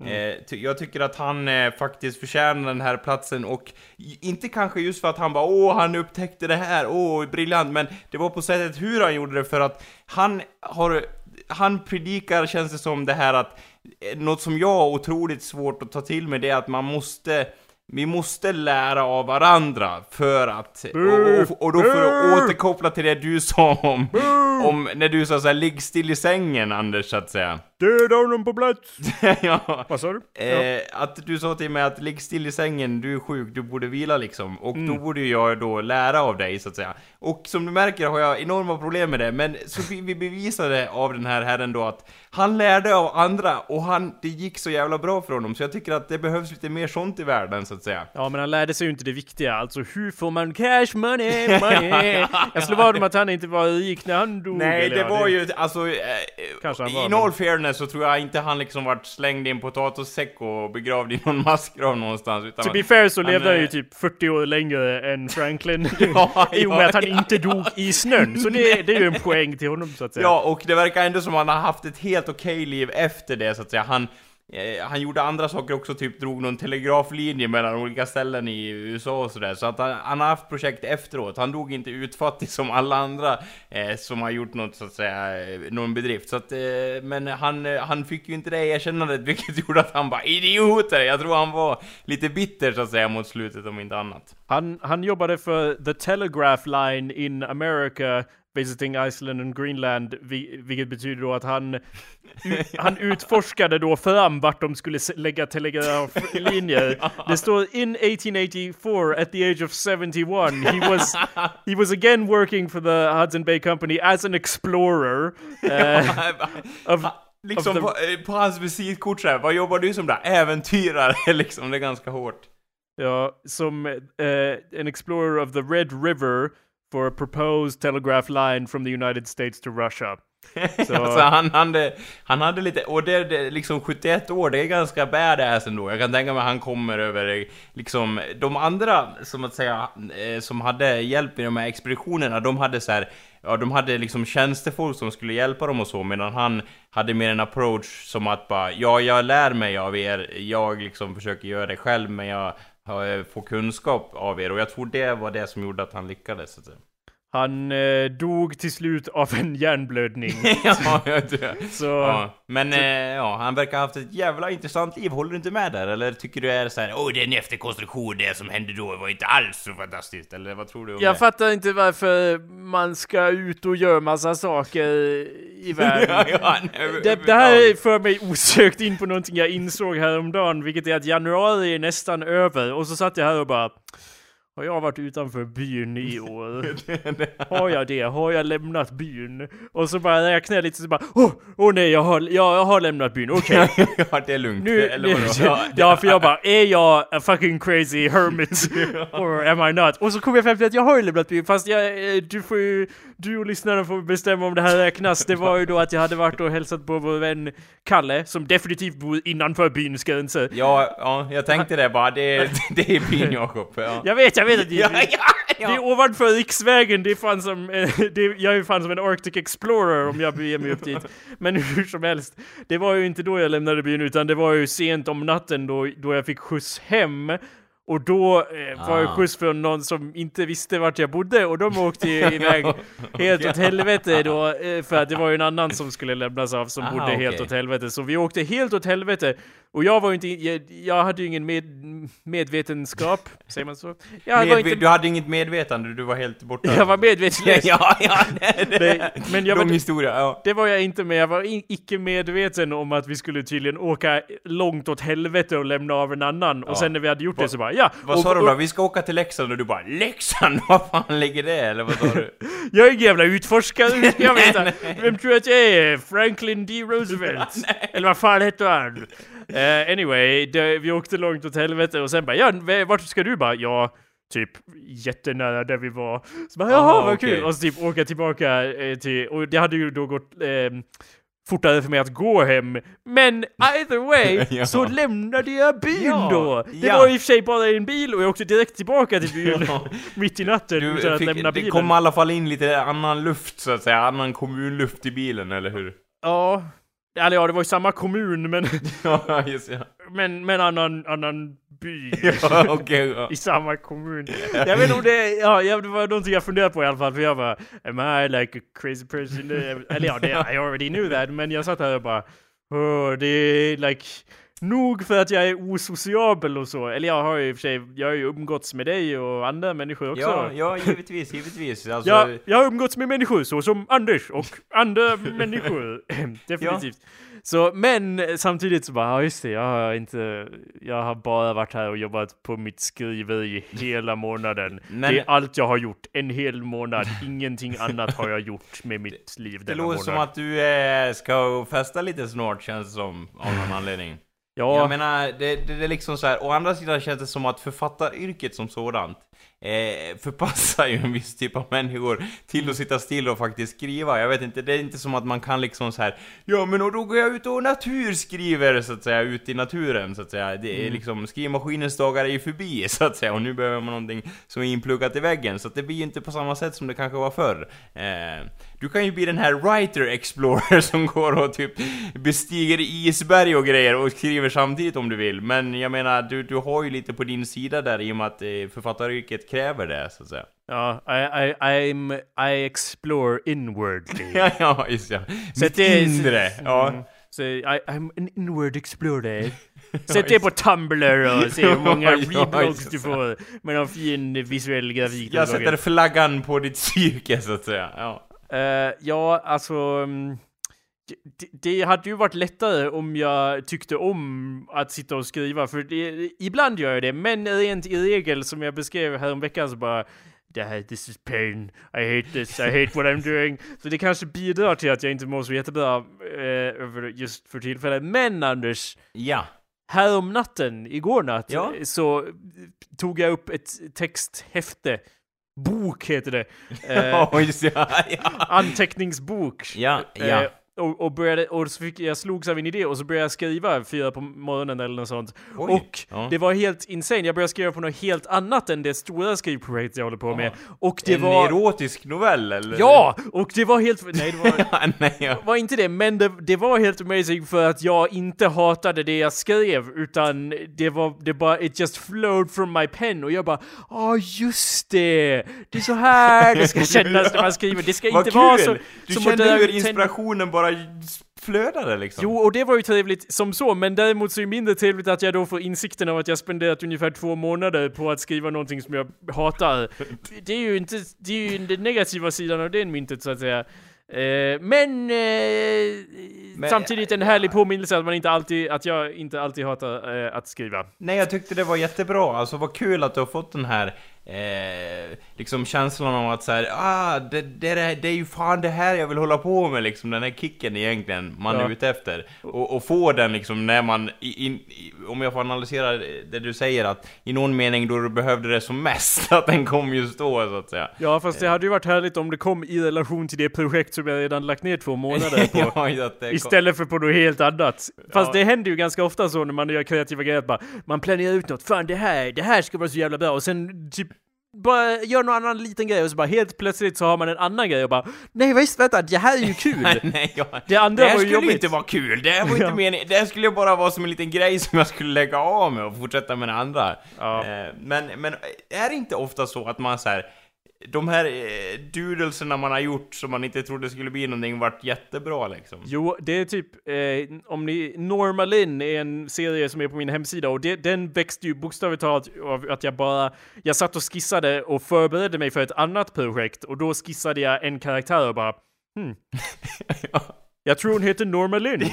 Mm. Eh, ty- jag tycker att han eh, faktiskt förtjänar den här platsen och inte kanske just för att han bara åh, han upptäckte det här, åh, briljant, men det var på sättet hur han gjorde det för att han har, han predikar känns det som det här att eh, något som jag har otroligt svårt att ta till mig det är att man måste vi måste lära av varandra för att, och, och, och då för att återkoppla till det du sa om, om när du sa såhär, ligg still i sängen Anders, så att säga. Döda honom på plats! ja. Vad sa du? Ja. Eh, att du sa till mig att ligg still i sängen, du är sjuk, du borde vila liksom. Och Mm. då borde jag då lära av dig så att säga. Och som du märker har jag enorma problem med det, men så vi, vi bevisade av den här herren då att han lärde av andra och han, det gick så jävla bra för honom. Så jag tycker att det behövs lite mer sånt i världen så att säga. Ja, men han lärde sig ju inte det viktiga, alltså hur får man cash money, money? Jag slår vad om att han inte var rik när han dog. Nej, det var ju alltså... Eh, Kanske han var, in men- all fairness så tror jag inte han liksom vart slängd i en potatissäck och begravd i någon massgrav någonstans. Utan To be fair så han, levde han ju eh, typ 40 år längre än Franklin. Ja, I och med ja, att han ja, inte dog i snön. Så det, det är ju en poäng till honom så att säga. Ja, och det verkar ändå som att han har haft ett helt Helt okej liv efter det, så att säga. Han, eh, han gjorde andra saker också, typ drog någon telegraflinje mellan olika ställen i USA och sådär. Så att han, han har haft projekt efteråt. Han dog inte utfattig som alla andra eh, som har gjort något, så att säga, eh, någon bedrift. Så att, eh, men han, eh, han fick ju inte det erkännandet, vilket gjorde att han bara 'idioter' Jag tror han var lite bitter, så att säga, mot slutet om inte annat. Han, han jobbade för The Telegraph Line in America visiting Iceland and Greenland, vi, vilket betyder då att han, han utforskade då fram vart de skulle lägga telegraflinjer. Det står in 1884 at the age of 71 he was, he was again working for the Hudson Bay Company as an explorer. eh, of, liksom the- på, eh, på hans visitkort så här, vad jobbar du som där? Äventyrare, liksom, det är ganska hårt. Ja, som eh, an explorer of the Red River for a proposed telegraph line from the United States to Russia. Så, alltså, han, hade, han hade lite, och det, det liksom 71 år, det är ganska badass ändå. Jag kan tänka mig att han kommer över, liksom, de andra, som att säga, eh, som hade hjälp i de här expeditionerna, de hade så här, ja de hade liksom tjänstefolk som skulle hjälpa dem och så, medan han hade mer en approach som att bara, ja jag lär mig av er, jag liksom försöker göra det själv, men jag Eh, få kunskap av er, och jag tror det var det som gjorde att han lyckades, så att säga. Han eh, dog till slut av en hjärnblödning. ja, jag tror Så... Ja, men eh, ja, han verkar ha haft ett jävla intressant liv, håller du inte med där? Eller tycker du är så här, oj det är en efterkonstruktion, det som hände då var inte alls så fantastiskt, eller vad tror du om Jag det? fattar inte varför man ska ut och göra massa saker i världen. ja, ja, nej, Det, det här för mig osökt in på någonting jag insåg häromdagen, vilket är att januari är nästan över. Och så satt jag här och bara... Har jag varit utanför byn i år? Har jag det? Har jag lämnat byn? Och så bara räknar jag lite så bara... Åh oh, nej, jag har, jag, jag har lämnat byn, okej. ja, det är lugnt. Nu, eller vadå? ja, för jag bara, är jag a fucking crazy hermit? Or am I not? Och så kom jag fram till att jag har ju lämnat byn, fast jag, eh, du får ju, du och lyssnarna får bestämma om det här räknas. Det var ju då att jag hade varit och hälsat på vår vän Kalle, som definitivt bor innanför byns gränser. Ja, ja, jag tänkte det bara, det, är- det är byn Jakob. Ja. Jag vet, jag vet att det, Ja, ja, det är ovanför riksvägen, det är fan som, eh, det, jag är ju fan som en Arctic Explorer om jag beger mig upp dit. Men hur som helst, det var ju inte då jag lämnade byn utan det var ju sent om natten då, då jag fick skjuts hem. Och då eh, var jag Ah. skjuts från någon som inte visste vart jag bodde och de åkte ju iväg helt åt helvete då eh, för att det var ju en annan som skulle lämnas av som Aha, bodde helt åt helvete. Så vi åkte helt åt helvete och jag var ju inte, jag, jag hade ju ingen med, medvetenskap, säger man så? Medve- inte Du hade inget medvetande, du var helt borta. jag var medvetslös. ja, ja, det, det. Det- men jag Lång var, historia, ja. det var jag inte med. Jag var icke medveten om att vi skulle tydligen åka långt åt helvete och lämna av en annan. Ja. Och sen när vi hade gjort det så bara ja. Vad och, sa de då? Vi ska åka till Leksand och du bara Leksand? Vad fan ligger det? Eller vad sa du? Jag är en jävla utforskare, jag veta? Vem tror du att jag är? Franklin D. Roosevelt? Eller vad fan heter han? Eh, anyway, det, vi åkte långt åt helvete och sen bara ja, vart ska du? Bara ja, typ jättenära där vi var. Så bara jaha, Aha, vad okej. kul! Och så typ åka tillbaka eh, till, och det hade ju då gått ehm, fortare för mig att gå hem. Men either way, Ja. så lämnade jag byn Ja, då! Det ja. var i och för sig bara en bil och jag åkte direkt tillbaka till byn mitt i natten Du utan att fick, lämna det bilen. kom i alla fall in lite annan luft så att säga, annan kommunluft i bilen, eller hur? Ja, eller ja, det var ju samma kommun men, Ja, just ja. men, men annan, annan by. Ja, okej. ja. I samma kommun. Jag vet inte om det, ja, det var någonting jag funderade på i alla fall, för jag bara Am I like a crazy person? Eller ja, det, I already knew that, men jag satt här och bara oh, det är like Nog för att jag är osociabel och så. Eller jag har ju i och för sig, jag har ju umgåtts med dig och andra människor också. Ja, ja, givetvis, givetvis. Alltså, Jag, jag har umgåtts med människor så som Anders och andra människor. Definitivt. Så, men samtidigt så bara, ja just det, jag har inte, jag har bara varit här och jobbat på mitt skriveri hela månaden. Men- Det är allt jag har gjort, en hel månad, ingenting annat har jag gjort med mitt liv det denna låter månad. som att du eh, ska festa lite snart, känns det som, av någon anledning. Ja, Jag menar, det, det, det är liksom så här. å andra sidan känns det som att författaryrket som sådant eh, förpassar ju en viss typ av människor till att sitta still och faktiskt skriva. Jag vet inte, det är inte som att man kan liksom så här. Ja men och då går jag ut och naturskriver så att säga, ut i naturen så att säga. Det är Mm. liksom, skrivmaskinens dagar är ju förbi så att säga och nu behöver man någonting som är inpluggat i väggen. Så att det blir ju inte på samma sätt som det kanske var förr. Eh, du kan ju bli den här writer explorer som går och typ bestiger isberg och grejer och skriver samtidigt om du vill. Men jag menar, du, du har ju lite på din sida där i och med att eh, författaryrket kräver det, så att säga. ja I, I, I'm, I explore inwardly. Ja, ja, just ja. Så Mitt det är- inre, ja. Mm. Så I, I'm an inward explorer. Sätt det på Tumblr och se hur många reblogs du får med någon fin visuell grafik. Jag sätter flaggan på ditt psyke, så att säga. Ja. Eh, ja, alltså... mm, det, det hade ju varit lättare om jag tyckte om att sitta och skriva, för det, ibland gör jag det, men rent i regel som jag beskrev häromveckan så bara det här, this is pain, I hate this, I hate what I'm doing. Så det kanske bidrar till att jag inte mår så jättebra eh, just för tillfället. Men Anders, Ja. härom natten, igår natt, Ja. så tog jag upp ett texthäfte. Bok heter det. Eh, ja. ja. anteckningsbok. Ja, ja. Eh, och, och, började, och så fick jag slogs av en idé och så började jag skriva fyra på morgonen eller något sånt. Oj, och ja. det var helt insane. Jag började skriva på något helt annat än det stora skrivprojektet jag håller på med. Ja. Och det en var... erotisk novell eller? Ja! Och det var helt... Nej, det var... ja nej, ja. var inte det, men det, det var helt amazing för att jag inte hatade det jag skrev, utan det var, det bara, it just flowed from my pen och jag bara, ja just det, det är så här det ska kännas när man skriver, det ska Vad inte kul! vara så... du som kände hur inspirationen bara flödade liksom? Jo, och det var ju trevligt som så, men däremot så är det mindre trevligt att jag då får insikten av att jag spenderat ungefär två månader på att skriva någonting som jag hatar. Det är ju inte, det är ju den negativa sidan av det myntet så att säga. Eh, men, eh, Men- samtidigt en härlig påminnelse att man inte alltid, att jag inte alltid hatar eh, att skriva. Nej, jag tyckte det var jättebra. Alltså vad kul att du har fått den här eh, liksom känslan av att så här, ah, det, det, är- det är ju fan det här jag vill hålla på med liksom, den här kicken egentligen man Ja. är ute efter. Och, och få den liksom när man, i, i, om jag får analysera det du säger, att i någon mening då du behövde det som mest, att den kom just då så att säga. Ja, fast det hade ju varit härligt om det kom i relation till det projekt som jag redan lagt ner två månader på. ja, Istället för på något helt annat. Fast Ja. det händer ju ganska ofta så när man gör kreativa grejer att bara, man planerar ut något, fan det här, det här ska vara så jävla bra och sen typ bara gör någon annan liten grej och så bara helt plötsligt så har man en annan grej och bara Nej visst vänta, det här är ju kul! Nej, nej, ja. Det andra här var ju skulle jobbigt. inte vara kul, det här var inte meningen, det här skulle ju bara vara som en liten grej som jag skulle lägga av med och fortsätta med det andra. Ja. Eh, men, men är det inte ofta så att man så här de här eh, man har gjort som man inte trodde skulle bli någonting vart jättebra liksom? Jo, det är typ, eh, om ni, Normalin är en serie som är på min hemsida och det, den växte ju bokstavligt talat av att jag bara, jag satt och skissade och förberedde mig för ett annat projekt och då skissade jag en karaktär och bara, hmm, jag tror hon heter Normalin.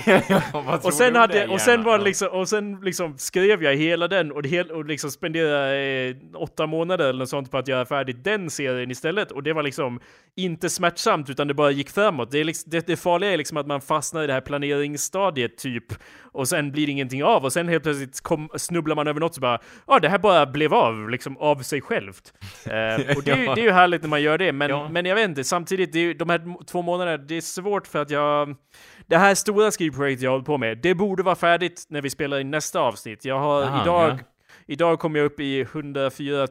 Vad tror Och sen, hade, och sen var liksom, och sen liksom skrev jag hela den och, hel, och liksom spenderade eh, åtta månader eller något sånt på att göra färdigt den serien istället. Och det var liksom inte smärtsamt utan det bara gick framåt. Det, är liksom, det, det farliga är liksom att man fastnar i det här planeringsstadiet typ. Och sen blir det ingenting av och sen helt plötsligt kom, snubblar man över något så bara ja det här bara blev av liksom av sig självt. Eh, och det, är ju- Ja. det är ju härligt när man gör det men, Ja. men jag vet inte, samtidigt det är de här två månaderna, det är svårt för att jag det här stora skrivprojektet jag håller på med, det borde vara färdigt när vi spelar in nästa avsnitt. Jag har Aha, idag, ja. idag kom jag upp i 104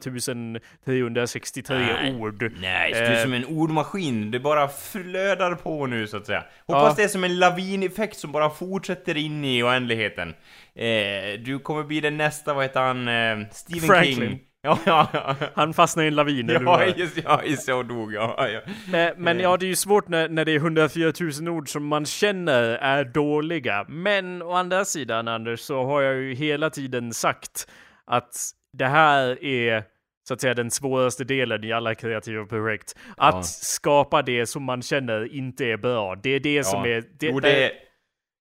363 Nej. ord. Nej, du är Eh. som en ordmaskin. Det bara flödar på nu så att säga. Hoppas Ja. det är som en lavineffekt som bara fortsätter in i oändligheten. Eh, du kommer bli den nästa, vad heter han? Eh, Stephen Franklin. King. Ja, ja, ja. Han fastnade i en lavin, Ja, just, ja, just så dog. Ja, ja. Men, men ja, det är ju svårt när, när det är 104 000 ord som man känner är dåliga. Men å andra sidan, Anders, så har jag ju hela tiden sagt att det här är så att säga den svåraste delen i alla kreativa projekt. Att Ja. skapa det som man känner inte är bra. Det är det som är... Det, Jo, det,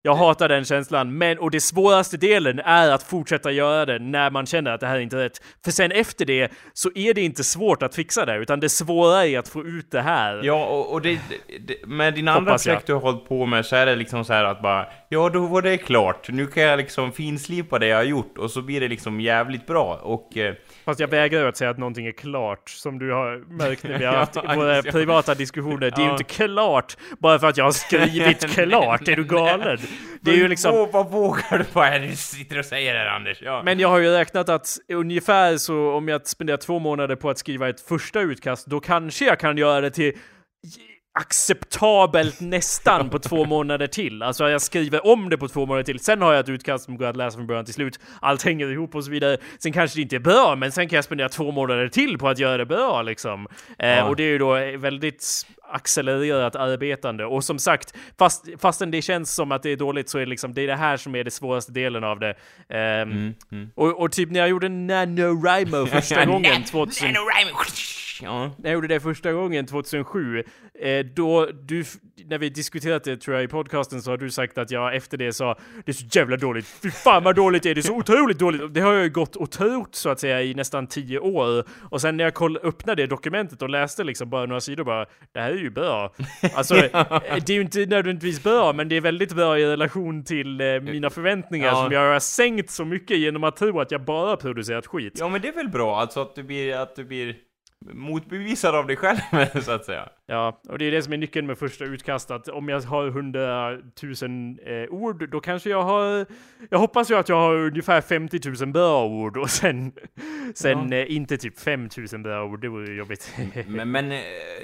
Jag hatar den känslan, men och det svåraste delen är att fortsätta göra det när man känner att det här är inte rätt. För sen efter det så är det inte svårt att fixa det, utan det svåra är att få ut det här. Ja, och, och det, det, med dina andra projekt du har hållit på med så är det liksom så här att bara Ja, då var det klart. Nu kan jag liksom finslipa det jag har gjort och så blir det liksom jävligt bra och... Eh, Fast jag vägrar att säga att någonting är klart, som du har märkt när vi har haft våra privata diskussioner. Det är ju inte klart bara för att jag har skrivit klart. Är du galen? Det är ju liksom... Vad, vad vågar du här du sitter och säger här Anders? Ja. Men jag har ju räknat att ungefär så om jag spenderar två månader på att skriva ett första utkast, då kanske jag kan göra det till acceptabelt nästan på två månader till. Alltså jag skriver om det på två månader till. Sen har jag ett utkast som går att läsa från början till slut. Allt hänger ihop och så vidare. Sen kanske det inte är bra, men sen kan jag spendera två månader till på att göra det bra liksom. Eh, Ja. och det är ju då väldigt accelererat arbetande. Och som sagt, fast, fastän det känns som att det är dåligt så är det liksom, det är det här som är det svåraste delen av det. Ehm, Mm, mm. och, och typ när jag gjorde NaNoWriMo första gången, 2000, Ja. jag gjorde det första gången 2007, eh, då du, när vi diskuterat det tror jag i podcasten så har du sagt att jag efter det sa det är så jävla dåligt, fy fan vad dåligt det är, det är så otroligt dåligt. Det har jag ju gått och trott så att säga i nästan tio år. Och sen när jag koll, öppnade det dokumentet och läste liksom bara några sidor bara, det här är ju bra. Alltså, eh, det är ju inte nödvändigtvis bra, men det är väldigt bra i relation till eh, mina förväntningar Ja. som jag har sänkt så mycket genom att tro att jag bara producerat skit. ja, men det är väl bra alltså att du blir, att du blir motbevisad av dig själv, så att säga. Ja, och det är det som är nyckeln med första utkast, att om jag har hundratusen eh, ord, då kanske jag har, jag hoppas ju att jag har ungefär 50 000 bra ord och sen, sen eh, inte typ 5000 bra ord, det vore jobbigt. Men, men eh,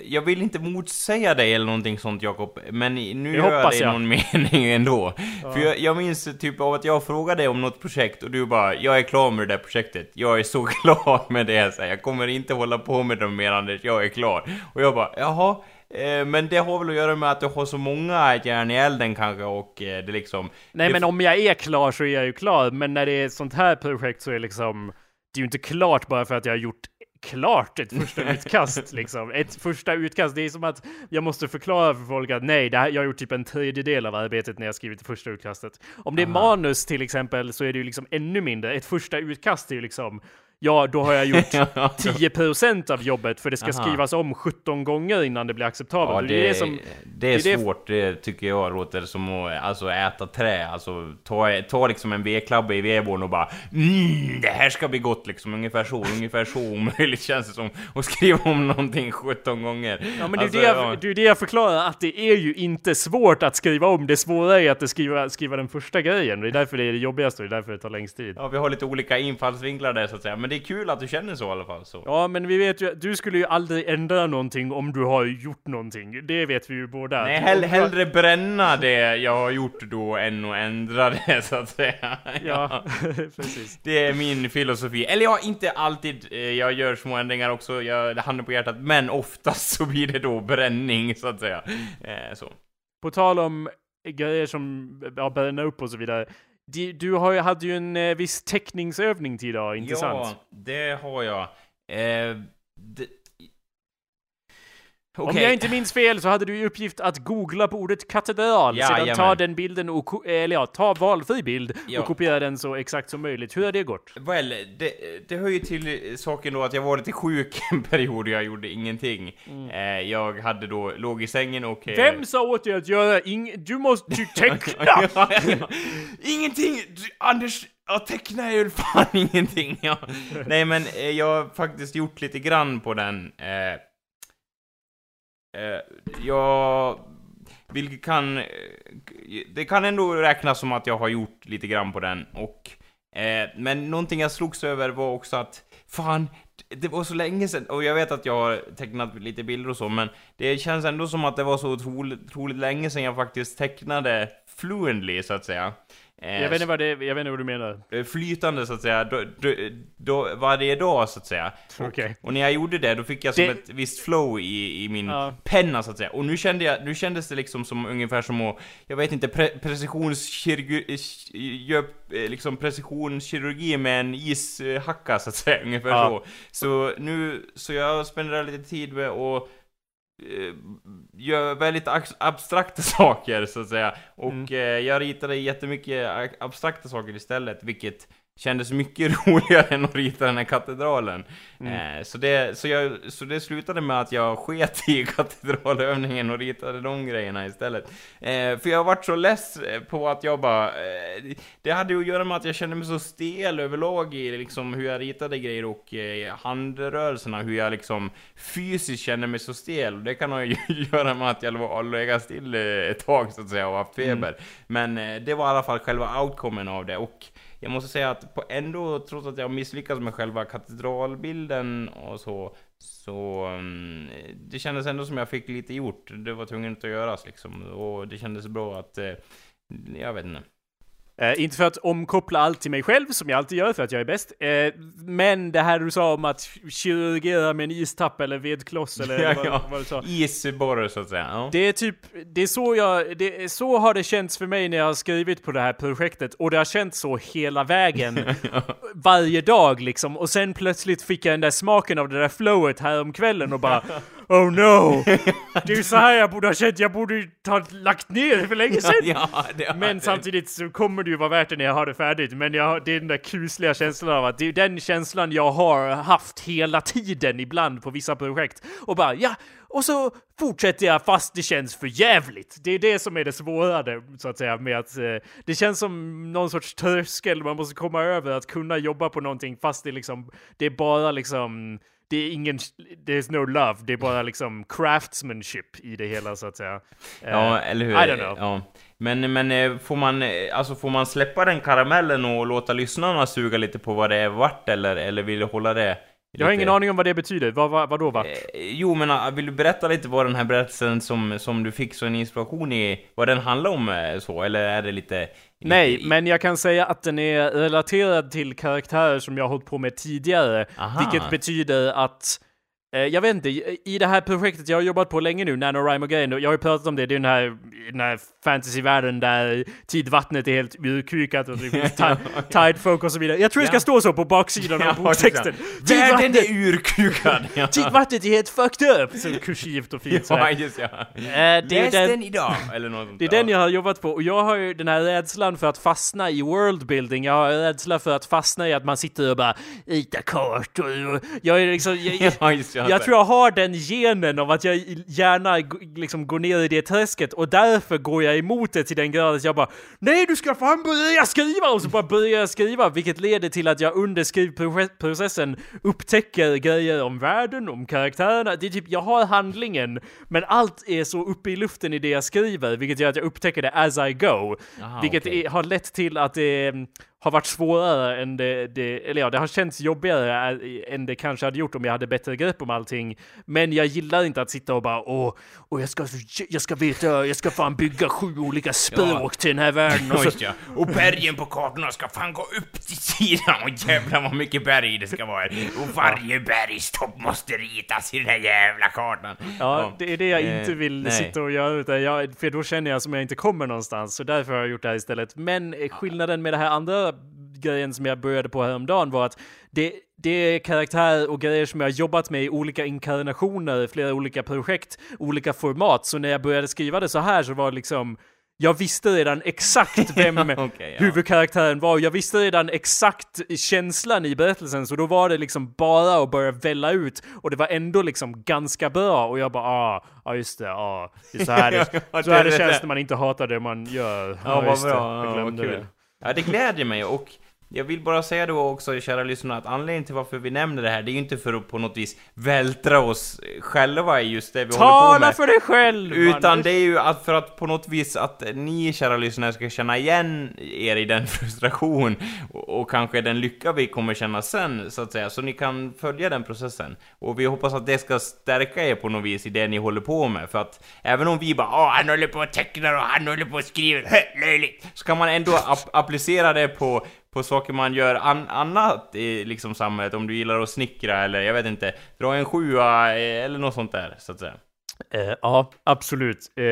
jag vill inte motsäga dig eller någonting sånt Jakob, men nu Det gör jag det i någon mening ändå. För jag, jag minns typ av att jag frågade dig om något projekt och du bara 'Jag är klar med det där projektet, jag är så klar med det' så 'Jag kommer inte hålla på med det mer Anders, jag är klar' Och jag bara 'Jaha' eh, men det har väl att göra med att du har så många järn i elden kanske och eh, det liksom... Nej det men om jag är klar så är jag ju klar, men när det är ett sånt här projekt så är liksom, det är ju inte klart bara för att jag har gjort klart ett första utkast liksom. Ett första utkast, det är som att jag måste förklara för folk att nej, det här, jag har gjort typ en tredjedel av arbetet när jag skrivit det första utkastet. Om det är manus till exempel så är det ju liksom ännu mindre. Ett första utkast är ju liksom Ja, då har jag gjort 10% av jobbet för det ska Aha. skrivas om 17 gånger innan det blir acceptabelt. Ja, Och det, är det som, det är det är det- svårt, det tycker jag låter som att alltså, äta trä. Alltså, ta, ta liksom en vedklabbe i vedboden och bara mm, det här ska bli gott liksom. Ungefär så, ungefär så omöjligt känns det som. att skriva om någonting 17 gånger. Ja men det är Alltså, det, jag, ja. det är det jag förklarar, att det är ju inte svårt att skriva om. Det svåra är att det skriva, skriva den första grejen. Det är därför det är det jobbigaste och det är därför det tar längst tid. Ja, vi har lite olika infallsvinklar där så att säga. Men det är kul att du känner så i alla fall. Så. Ja, men vi vet ju att du skulle ju aldrig ändra någonting om du har gjort någonting. Det vet vi ju båda. Nej, hell, hellre bränna det jag har gjort då än att ändra det så att säga. Ja, precis. Det är min filosofi. Eller ja, inte alltid. eh, Jag gör små ändringar också, jag, handen på hjärtat. Men oftast så blir det då bränning, så att säga. Eh, så. På tal om grejer som ja, bränna upp och så vidare. Du, du har, hade ju en eh, viss teckningsövning till idag, inte sant? Ja, det har jag. Eh. Om Okej. jag inte minns fel så hade du i uppgift att googla på ordet katedral, sedan ta Jajamän. den bilden och, eller ja, ta valfri bild Ja. och kopiera den så exakt som möjligt. Hur har det gått? Well, det, det hör ju till saken då att jag var lite sjuk en period och jag gjorde ingenting. Eh, jag hade då, låg i sängen och... eh, Vem sa åt dig att göra ing... Du måste ju teckna! ja, ja, ja. Ingenting! Du, Anders, jag tecknar ju fan ingenting. Ja. Nej men eh, jag har faktiskt gjort lite grann på den. Eh, Eh, jag... Vilket kan... Eh, det kan ändå räknas som att jag har gjort lite grann på den och... Eh, men någonting jag slogs över var också att Fan, det var så länge sedan, och jag vet att jag har tecknat lite bilder och så, men det känns ändå som att det var så otroligt, otroligt länge sedan jag faktiskt tecknade fluently, så att säga. Eh, Jag vet inte vad det jag vet inte vad du menar. eh, flytande så att säga, då, då, då, varje dag så att säga. Okej. Och när jag gjorde det, då fick jag som Det- ett visst flow i, i min Ja. penna så att säga. Och nu kände jag, nu kändes det liksom som ungefär som att, jag vet inte, pre precisionskirurgi, eh, liksom precisionskirurgi med en ishacka så att säga, ungefär Ja. så. Så nu, så jag spenderar lite tid med att gör väldigt abstrakta saker så att säga. Och Mm. eh, jag ritade jättemycket abstrakta saker istället, vilket kändes mycket roligare än att rita den här katedralen. Mm. Eh, så, det, så, jag, så det slutade med att jag sket i katedralövningen och ritade de grejerna istället. Eh, för jag varit så less eh, på att jag bara... Eh, det hade ju att göra med att jag kände mig så stel överlag i liksom hur jag ritade grejer och eh, handrörelserna, hur jag liksom fysiskt kände mig så stel. Och det kan ha ju göra med att jag legat still eh, ett tag så att säga och haft feber. Men eh, det var i alla fall själva outcomen av det. Och jag måste säga att på ändå, trots att jag misslyckats med själva katedralbilden och så, så mm, det kändes ändå som jag fick lite gjort. Det var tvunget att göras liksom. Och det kändes bra att, eh, jag vet inte. Eh, inte för att omkoppla allt till mig själv, som jag alltid gör för att jag är bäst. Eh, men det här du sa om att kirurgera med en istapp eller vedkloss eller Ja, vad, ja. vad du sa. Isborre så att säga. Ja. Det är typ, det är så jag, det så har det känts för mig när jag har skrivit på det här projektet och det har känts så hela vägen. varje dag liksom. Och sen plötsligt fick jag den där smaken av det där flowet här om kvällen och bara Oh no! Det är ju så här jag borde ha känt, jag borde ju ha lagt ner det för länge sedan! ja, det, Men samtidigt så kommer det ju vara värt det när jag har det färdigt. Men jag, det är den där kusliga känslan av att det är den känslan jag har haft hela tiden ibland på vissa projekt. Och bara ja, och så fortsätter jag fast det känns för jävligt. Det är det som är det svårare så att säga med att eh, det känns som någon sorts tröskel man måste komma över att kunna jobba på någonting fast det liksom, det är bara liksom det är ingen, there's no love, det är bara liksom craftsmanship i det hela så att säga. Ja, Eh, eller hur? I don't know. Ja. Men, men eh, får man, eh, alltså får man släppa den karamellen och låta lyssnarna suga lite på vad det är vart, eller, eller vill du hålla det? Jag har ingen aning om vad det betyder. Vad, vad, vad då vart? Eh, Jo, men ah, vill du berätta lite vad den här berättelsen som, som du fick så en inspiration i, vad den handlar om eh, så, eller är det lite... Nej, lite, men jag kan säga att den är relaterad till karaktärer som jag har hållit på med tidigare. Aha. Vilket betyder att jag vet inte, i det här projektet jag har jobbat på länge nu, NaNoWriMo-grejen, och jag har ju pratat om det, det är den här, den här fantasyvärlden där tidvattnet är helt urkukat och det finns ti- tidefolk och så vidare. Jag tror det ska stå så på baksidan av boktexten. Världen är urkukad! Ja. tidvattnet är helt fucked up! Så kursivt och fint Ja, just ja. Eh, det är den- idag! Eller något Det är den jag har jobbat på och jag har ju den här rädslan för att fastna i worldbuilding. Jag har rädsla för att fastna i att man sitter och bara rita kartor och jag är liksom... Jag, Ja, just ja. Jag tror jag har den genen av att jag gärna liksom går ner i det träsket och därför går jag emot det till den grad att jag bara Nej du ska fan börja skriva! Och så bara börjar jag skriva vilket leder till att jag under skrivprocessen upptäcker grejer om världen, om karaktärerna. Det är typ, jag har handlingen men allt är så uppe i luften i det jag skriver vilket gör att jag upptäcker det as I go. Aha, vilket okej. är, har lett till att det mm, har varit svårare än det, det, eller ja, det har känts jobbigare ä- än det kanske hade gjort om jag hade bättre grepp om allting. Men jag gillar inte att sitta och bara åh, åh jag ska, jag ska veta, jag ska fan bygga sju olika språk till den här världen och så ja. Och bergen på kartorna ska fan gå upp till sidan och jävlar vad mycket berg det ska vara. Och varje bergstopp måste ritas i den här jävla kartan. Ja, det är det jag Eh, inte vill nej. sitta och göra, utan jag, för då känner jag som jag inte kommer någonstans, så därför har jag gjort det här istället. Men eh, skillnaden med det här andra grejen som jag började på häromdagen var att det, det är karaktärer och grejer som jag har jobbat med i olika inkarnationer, flera olika projekt, olika format, så när jag började skriva det så här så var det liksom jag visste redan exakt vem Okej, ja. huvudkaraktären var. Jag visste redan exakt känslan i berättelsen, så då var det liksom bara att börja välla ut. Och det var ändå liksom ganska bra. Och jag bara, ah, ja just det, ah, det är så här det, Ja, så här det- känns när man inte hatar det man gör. Ja, vad just det, bra. jag Ja, glömde vad kul. det. Ja, det glädjer mig och jag vill bara säga då också, kära lyssnare, att anledningen till varför vi nämner det här, det är ju inte för att på något vis vältra oss själva i just det vi håller på Tala med. för dig själv! Utan Anders. det är ju att för att på något vis att ni kära lyssnare ska känna igen er i den frustration och, och kanske den lycka vi kommer känna sen, så att säga. Så ni kan följa den processen. Och vi hoppas att det ska stärka er på något vis i det ni håller på med. För att även om vi bara Åh, han håller på och tecknar och han håller på och skriver, löjligt! Så kan man ändå ap- applicera det på på saker man gör an- annat i liksom samhället, om du gillar att snickra eller jag vet inte, dra en sjua eh, eller något sånt där, så att säga. Eh, ja, absolut. Eh,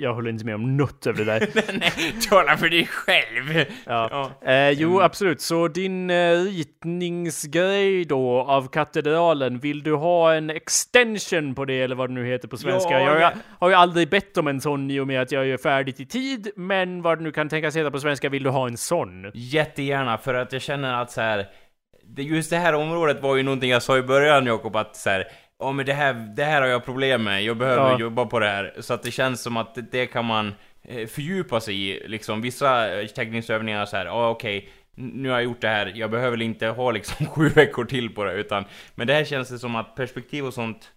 jag håller inte med om något av det där. Nej, tala för dig själv! Ja. Ja. Eh, jo, absolut. Så din eh, ritningsgrej då av katedralen, vill du ha en extension på det eller vad det nu heter på svenska? Ja, jag har, ja. har ju aldrig bett om en sån i och med att jag är färdigt i tid, men vad det nu kan tänkas heta på svenska, vill du ha en sån? Jättegärna, för att jag känner att så här. Det, just det här området var ju någonting jag sa i början Jakob, att så här. Ja men det här, det här har jag problem med, jag behöver Ja. jobba på det här. Så att det känns som att det, kan man eh, fördjupa sig i. Liksom vissa eh, teckningsövningar så här, ja okej, n- nu har jag gjort det här, jag behöver inte ha liksom sju veckor till på det, utan... Men det här känns det som att perspektiv och sånt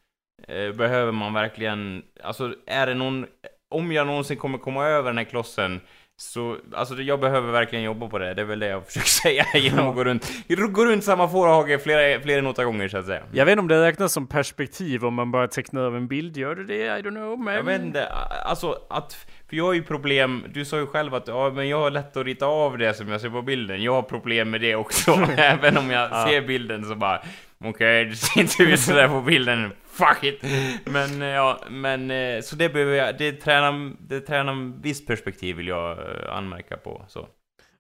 eh, behöver man verkligen... Alltså, är det någon... Om jag någonsin kommer komma över den här klossen så, alltså jag behöver verkligen jobba på det, det är väl det jag försöker säga genom att gå runt, gå runt samma fårahage flera, flera än åtta gånger så att säga. Jag vet inte om det räknas som perspektiv om man bara tecknar av en bild, gör det det? I don't know, men... Jag vet inte, alltså att, för jag har ju problem, du sa ju själv att ja men jag har lätt att rita av det som jag ser på bilden, jag har problem med det också, även om jag Ja. ser bilden så bara Okej, det ser inte ut sådär på bilden, fuck it! Men eh, ja, men eh, så det behöver jag, det tränar, det tränar viss perspektiv vill jag eh, anmärka på, så.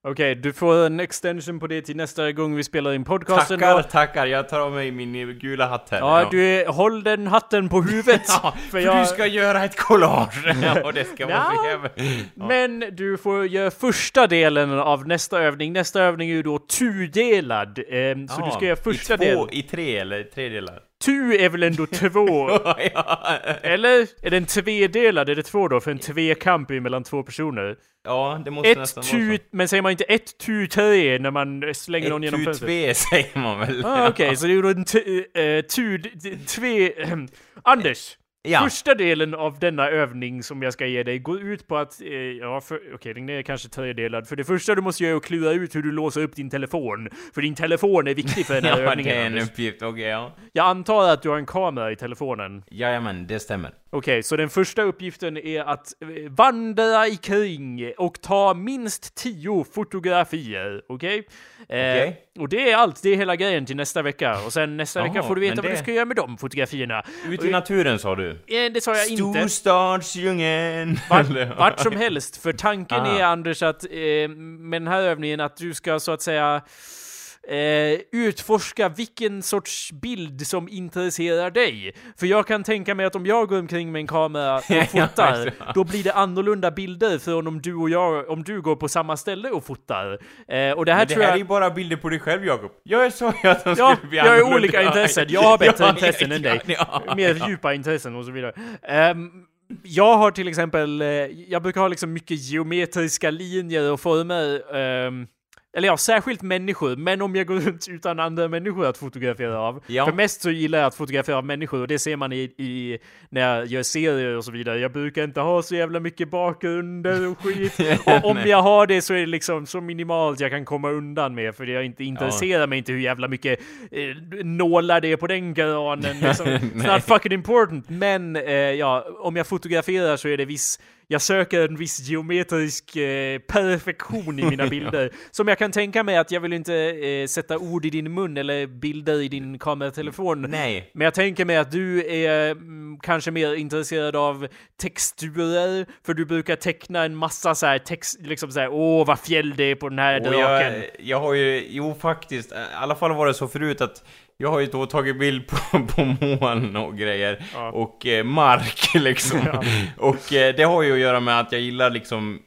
Okej, du får en extension på det till nästa gång vi spelar in podcasten Tackar, då. tackar, jag tar av mig min gula hatt här. Ja, du är, håll den hatten på huvudet. Ja, för, du ska göra ett collage! ja, det ska vara Ja. Ja. Men du får göra första delen av nästa övning. Nästa övning är ju då tudelad. Ehm, så du ska göra första I två, delen. i tre eller tre delar? Tu är väl ändå två? Eller? Är den tvedelad? Är det två då? För en tvekamp är mellan två personer. ja, det måste Ett nästan tu, vara så. men säger man inte ett tu tre när man slänger någon Ett genom tu fönstret? tve säger man väl? Ah, Okej, så det är då en tu, eh, tu, d- tve... Anders! Ja. Första delen av denna övning som jag ska ge dig går ut på att, eh, ja, okej, den är kanske tredelad. För det första du måste göra är att klura ut hur du låser upp din telefon. För din telefon är viktig för den här Ja, det övningen. är en uppgift, okej ja. Jag antar att du har en kamera i telefonen. Jajamän, det stämmer. Okej, så den första uppgiften är att eh, vandra i kring och ta minst tio fotografier, okej? Eh, Okej. och det är allt, det är hela grejen till nästa vecka. Och sen nästa Jaha, vecka får du veta men vad du det- ska göra med de fotografierna. Ut i naturen sa du? Eh, det sa jag inte. Storstadsdjungeln! Vart, vart som helst, för tanken Ah. är Anders att eh, med den här övningen att du ska så att säga eh, utforska vilken sorts bild som intresserar dig. För jag kan tänka mig att om jag går omkring med en kamera och fotar, då blir det annorlunda bilder från om du och jag, om du går på samma ställe och fotar. Eh, och det här Men det tror här jag... är ju bara bilder på dig själv Jakob. Jag sa ju att de Ja, skulle bli jag har annorlunda. olika intressen. Jag har bättre Ja, intressen ja, än dig. Mer djupa intressen och så vidare. Ehm, jag har till exempel, eh, jag brukar ha liksom mycket geometriska linjer och former. ehm, eller ja, särskilt människor, men om jag går runt utan andra människor att fotografera av. Ja. För mest så gillar jag att fotografera av människor och det ser man i, i när jag gör serier och så vidare. Jag brukar inte ha så jävla mycket bakgrunder och skit. och om jag har det så är det liksom så minimalt jag kan komma undan med för jag inte intresserar mig inte hur jävla mycket eh, nålar det är på den granen. Liksom. It's not fucking important. Men eh, ja, om jag fotograferar så är det viss jag söker en viss geometrisk eh, perfektion i mina bilder. Som jag kan tänka mig att jag vill inte eh, sätta ord i din mun eller bilder i din kameratelefon. Nej. Men jag tänker mig att du är mm, kanske mer intresserad av texturer, för du brukar teckna en massa så här text, liksom så här, åh vad fjäll det är på den här draken. jag, jag har ju, jo faktiskt, i alla fall var det så förut att jag har ju då tagit bild på, på moln och grejer. Ja. Och eh, mark liksom. Ja. Och eh, det har ju att göra med att jag gillar liksom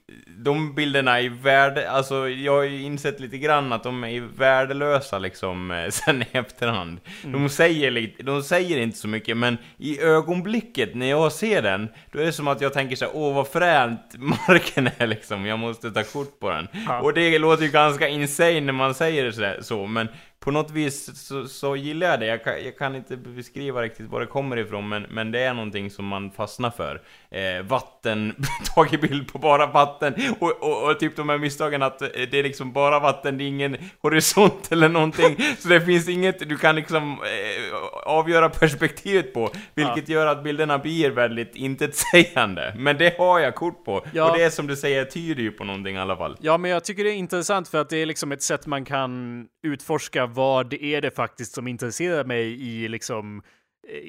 de bilderna är värde, alltså jag har ju insett lite grann att de är värdelösa liksom eh, sen i efterhand. Mm. De säger lite, de säger inte så mycket men i ögonblicket när jag ser den, då är det som att jag tänker så här, åh vad fränt marken är liksom, jag måste ta kort på den. Ja. Och det låter ju ganska insane när man säger det så, men på något vis så, så gillar jag det. Jag kan, jag kan inte beskriva riktigt var det kommer ifrån, men, men det är någonting som man fastnar för. Eh, vatten, tagit bild på bara vatten, och, och, och typ de här misstagen att eh, det är liksom bara vatten, det är ingen horisont eller någonting. så det finns inget du kan liksom eh, avgöra perspektivet på, vilket gör att bilderna blir väldigt intetsägande. Men det har jag kort på, Ja. och det är som du säger, tyder ju på någonting i alla fall. Ja, men jag tycker det är intressant för att det är liksom ett sätt man kan utforska vad det är det faktiskt som intresserar mig i liksom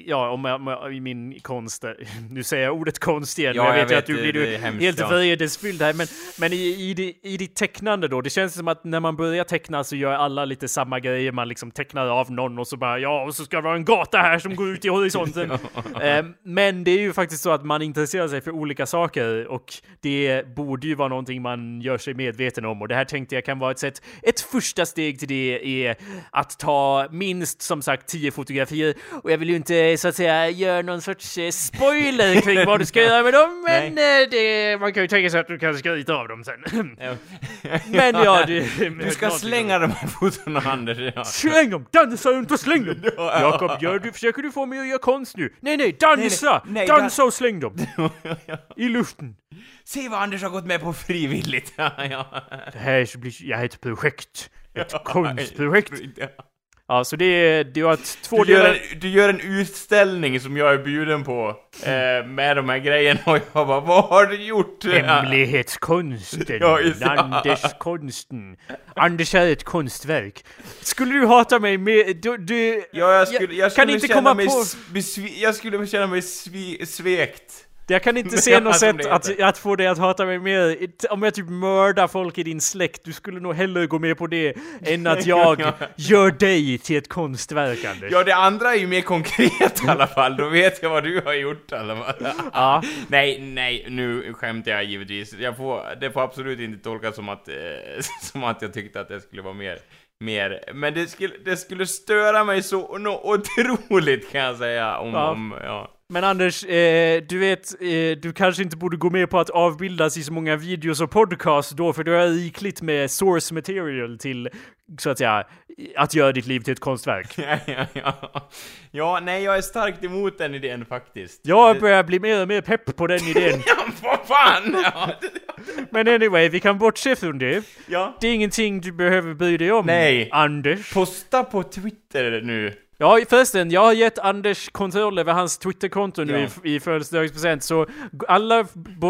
Ja, om jag, om jag, i min konst, nu säger jag ordet konst igen, Ja, men jag jag vet ju vet, att du blir du helt vredesfylld här, men, men i, i, i ditt tecknande då, det känns som att när man börjar teckna så gör alla lite samma grejer, man liksom tecknar av någon och så bara ja, och så ska det vara en gata här som går ut i horisonten. Eh, men det är ju faktiskt så att man intresserar sig för olika saker och det borde ju vara någonting man gör sig medveten om och det här tänkte jag kan vara ett sätt. Ett första steg till det är att ta minst som sagt 10 fotografier och jag vill ju inte så att säga göra någon sorts eh, spoiler kring vad du ska göra med dem men eh, det, man kan ju tänka sig att du kan skryta av dem sen. men ja, det, Du ska slänga de här fotona Anders, ja. Släng dem! Dansa runt och släng dem! Ja. Jakob, gör du, försöker du få mig att göra konst nu? Nej, nej, dansa! Nej, nej, dansa och släng dem! I luften! Se vad Anders har gått med på frivilligt! ja, ja. Det här blir, jag har ett projekt. Ett konstprojekt. Ja. Så det är, det har två Du gör, delar. en, du gör en utställning som jag är bjuden på, eh, med de här grejerna och jag bara, vad har du gjort? Hemlighetskonsten. Ja. Anders-konsten. Anders är ett konstverk. Skulle du hata mig med... Du, du, Ja, jag skulle, jag kan skulle inte känna komma mig på... besvi- jag skulle känna mig svi- svekt. Jag kan inte se något sätt att, att få dig att hata mig mer. Om jag typ mördar folk i din släkt, du skulle nog hellre gå med på det än att jag gör dig till ett konstverk, Anders. Ja, det andra är ju mer konkret i alla fall, då vet jag vad du har gjort i alla fall. Ja. Nej, nej, nu skämtar jag givetvis. Jag får, det får absolut inte tolkas som att, eh, som att jag tyckte att det skulle vara mer mer. Men det skulle, det skulle störa mig så no, otroligt kan jag säga om, Ja. om ja. Men Anders, eh, du vet, eh, du kanske inte borde gå med på att avbildas i så många videos och podcasts då, för du har rikligt med source material till, så att säga, att göra ditt liv till ett konstverk. ja, ja, ja. Ja, nej jag är starkt emot den idén faktiskt. Jag börjar bli mer och mer pepp på den idén. Ja, vad fan! Ja. Men anyway, vi kan bortse från det. ja. Det är ingenting du behöver bry dig om, Nej. Anders. Posta på Twitter nu. Ja, förresten, jag har gett Anders kontroll över hans Twitterkonto nu Ja. i, i födelsedagspresent, så alla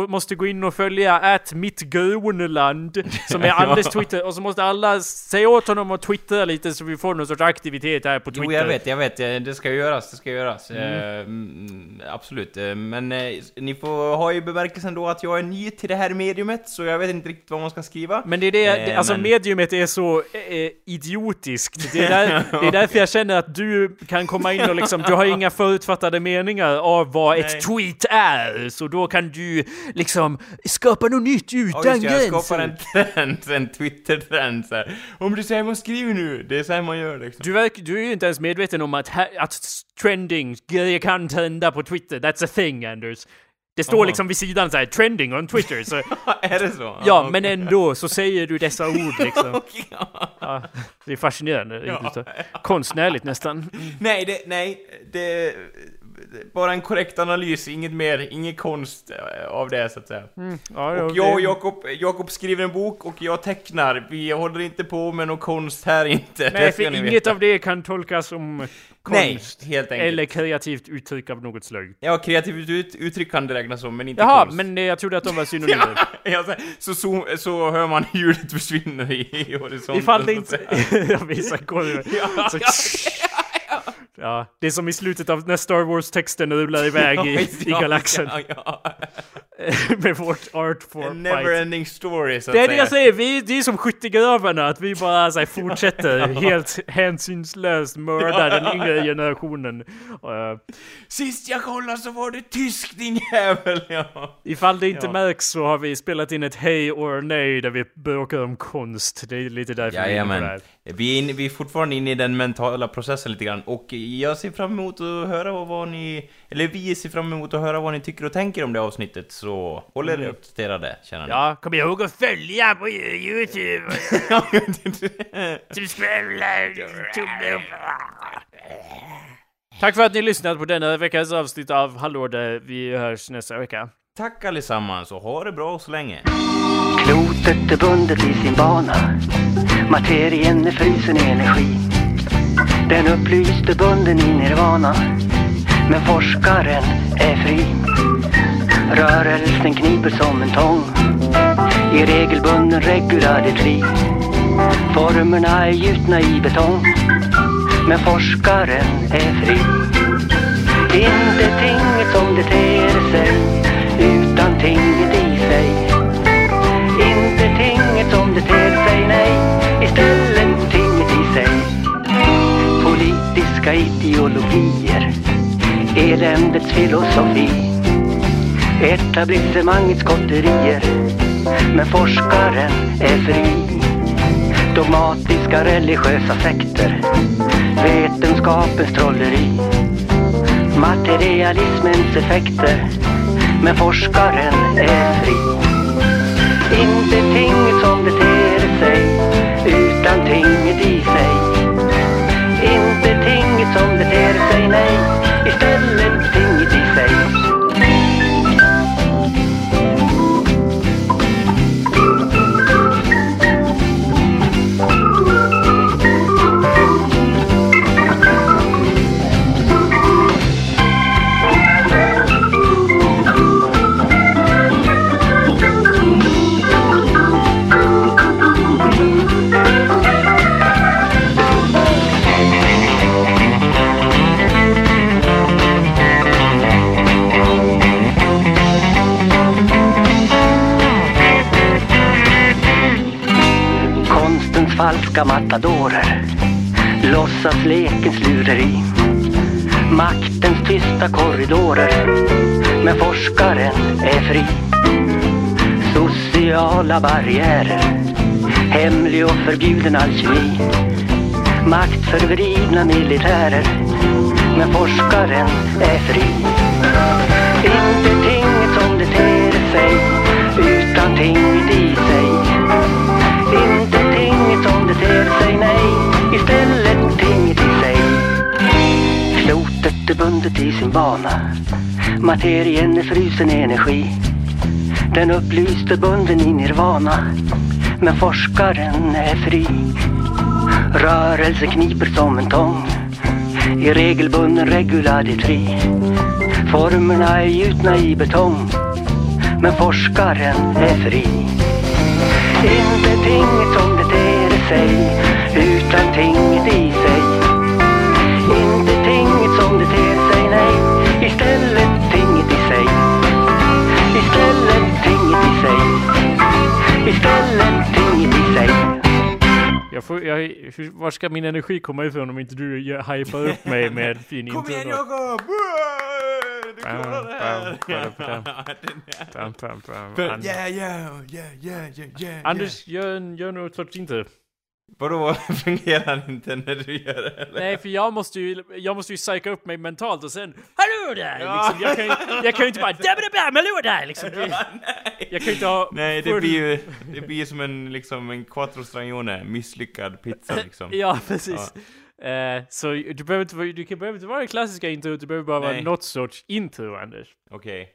måste gå in och följa att mitt Grönland, som är Anders Twitter, och så måste alla säga åt honom att twittra lite så vi får någon sorts aktivitet här på Twitter. Jo, jag vet, jag vet. eh, Det ska göras, det ska göras. Mm. Eh, mm, absolut. Eh, Men eh, ni får ha i bemärkelsen då att jag är ny till det här mediumet, så jag vet inte riktigt vad man ska skriva. Men det är det, Eh, alltså men- mediumet är så eh, idiotiskt. Det är, där, det är därför jag känner att du kan komma in och liksom, du har inga förutfattade meningar av vad Nej. ett tweet är. Så då kan du liksom skapa något nytt Ja, utan just det, jag gränser. skapar en trend, en Twitter-trend så här. Om du säger man skriver nu, det är så här man gör liksom. Du, verk, du är ju inte ens medveten om att, att trending, grejer kan trenda på Twitter. That's a thing, Anders. Det står Jaha. liksom vid sidan så här, trending on Twitter. Så, är det så? ja, okej. men ändå så säger du dessa ord liksom. Ja. Ja, det är fascinerande. Ja. så. Konstnärligt nästan. Nej, det, nej, det... Bara en korrekt analys, inget mer, ingen konst eh, av det så att säga. Ja, Och jag och Jakob, Jakob skriver en bok och jag tecknar. Vi håller inte på med någon konst här inte. Nej, för inget veta. av det kan tolkas som Nej, konst. helt enkelt. Eller kreativt uttryck av något slag. Ja, kreativt ut, uttryck kan det räknas som, men inte Jaha, konst. men eh, jag trodde att de var synonymer. Ja, så, så, så, hör man ljudet försvinna i, i horisonten. Ifall det inte... jag visar korven. Ja, Så- ja, Ja, det är som i slutet av när Star Wars-texten rullar iväg i, i ja, galaxen. Ja, ja. med vårt art for A fight. never-ending story, så att Det är det jag säger, vi, det är som skyttegravarna, att vi bara så här, fortsätter helt hänsynslöst mörda den yngre generationen. Uh, Sist jag kollade så var det tysk din jävel, ja. ifall det inte Ja. märks så har vi spelat in ett hej or nej där vi bråkar om konst. Det är lite därför vi är inne på det Jajamän. här. Vi är, inne, vi är fortfarande inne i den mentala processen lite grann och jag ser fram emot att höra vad, vad ni... Eller vi ser fram emot att höra vad ni tycker och tänker om det avsnittet så håll er uppdaterade, känner ni. Mm. Ja, kom ihåg att följa på Youtube. Subscribe, tumme upp. Tack för att ni lyssnat på denna veckas avsnitt av Hallå där vi hörs nästa vecka. Tack allesammans och ha det bra så länge. Klotet är bundet i sin bana. Materien är frusen i energi. Den upplyste bunden i nirvana. Men forskaren är fri. Rörelsen kniper som en tång. I regelbunden regularity. Formerna är gjutna i betong. Men forskaren är fri. Inte tinget som det ter sig. Eländets filosofi. Etablissemangets kotterier. Men forskaren är fri. Dogmatiska religiösa sekter. Vetenskapens trolleri. Materialismens effekter. Men forskaren är fri. Inte tinget som det ter sig, utan tinget i sig. Inte tinget som det ter sig, nej, istället tinget falska matadorer Låtsas lekens lureri Maktens tysta korridorer Men forskaren är fri Sociala barriärer Hemlig och förbjuden alkemi. Maktförvridna militärer. Men forskaren är fri. Inte tinget som det ter sig, utan tinget beter sig, nej, istället tinget i sig. Klotet är bundet i sin bana, materien är frusen energi. Den upplyste bunden i nirvana, men forskaren är fri. Rörelse kniper som en tång, i regelbunden reguladitri. Formerna är gjutna i betong, men forskaren är fri. Inte tinget som sig, utan tinget i sig. Inte tinget som det ter sig, nej, istället tinget i sig. Istället tinget i sig. Istället tinget i sig. Jag får, jag, var ska min energi komma ifrån om inte du hypar upp mig med fin Kom igen intro? Jakob! Du klarar det här! Pam, pam, pam. För- An- Yeah, yeah, yeah, yeah, yeah, yeah. Anders, gör, en- gör något sorts intro. Vadå, fungerar inte när du gör det? eller? Nej, för jag måste ju, jag måste ju psyka upp mig mentalt och sen Hallå där! Ja. Liksom, jag, kan, jag kan ju inte bara Dabba-dabba, hallå där! Liksom. Det- Jag kan ju inte ha... Nej, det blir ju det blir som en, liksom, en quattro stagione, misslyckad pizza liksom. Ja, precis. Eh, så du behöver inte, vara- du kan, behöver inte vara det klassiska introt, du behöver bara vara Nej. något sorts intro, Anders. Okej, typ.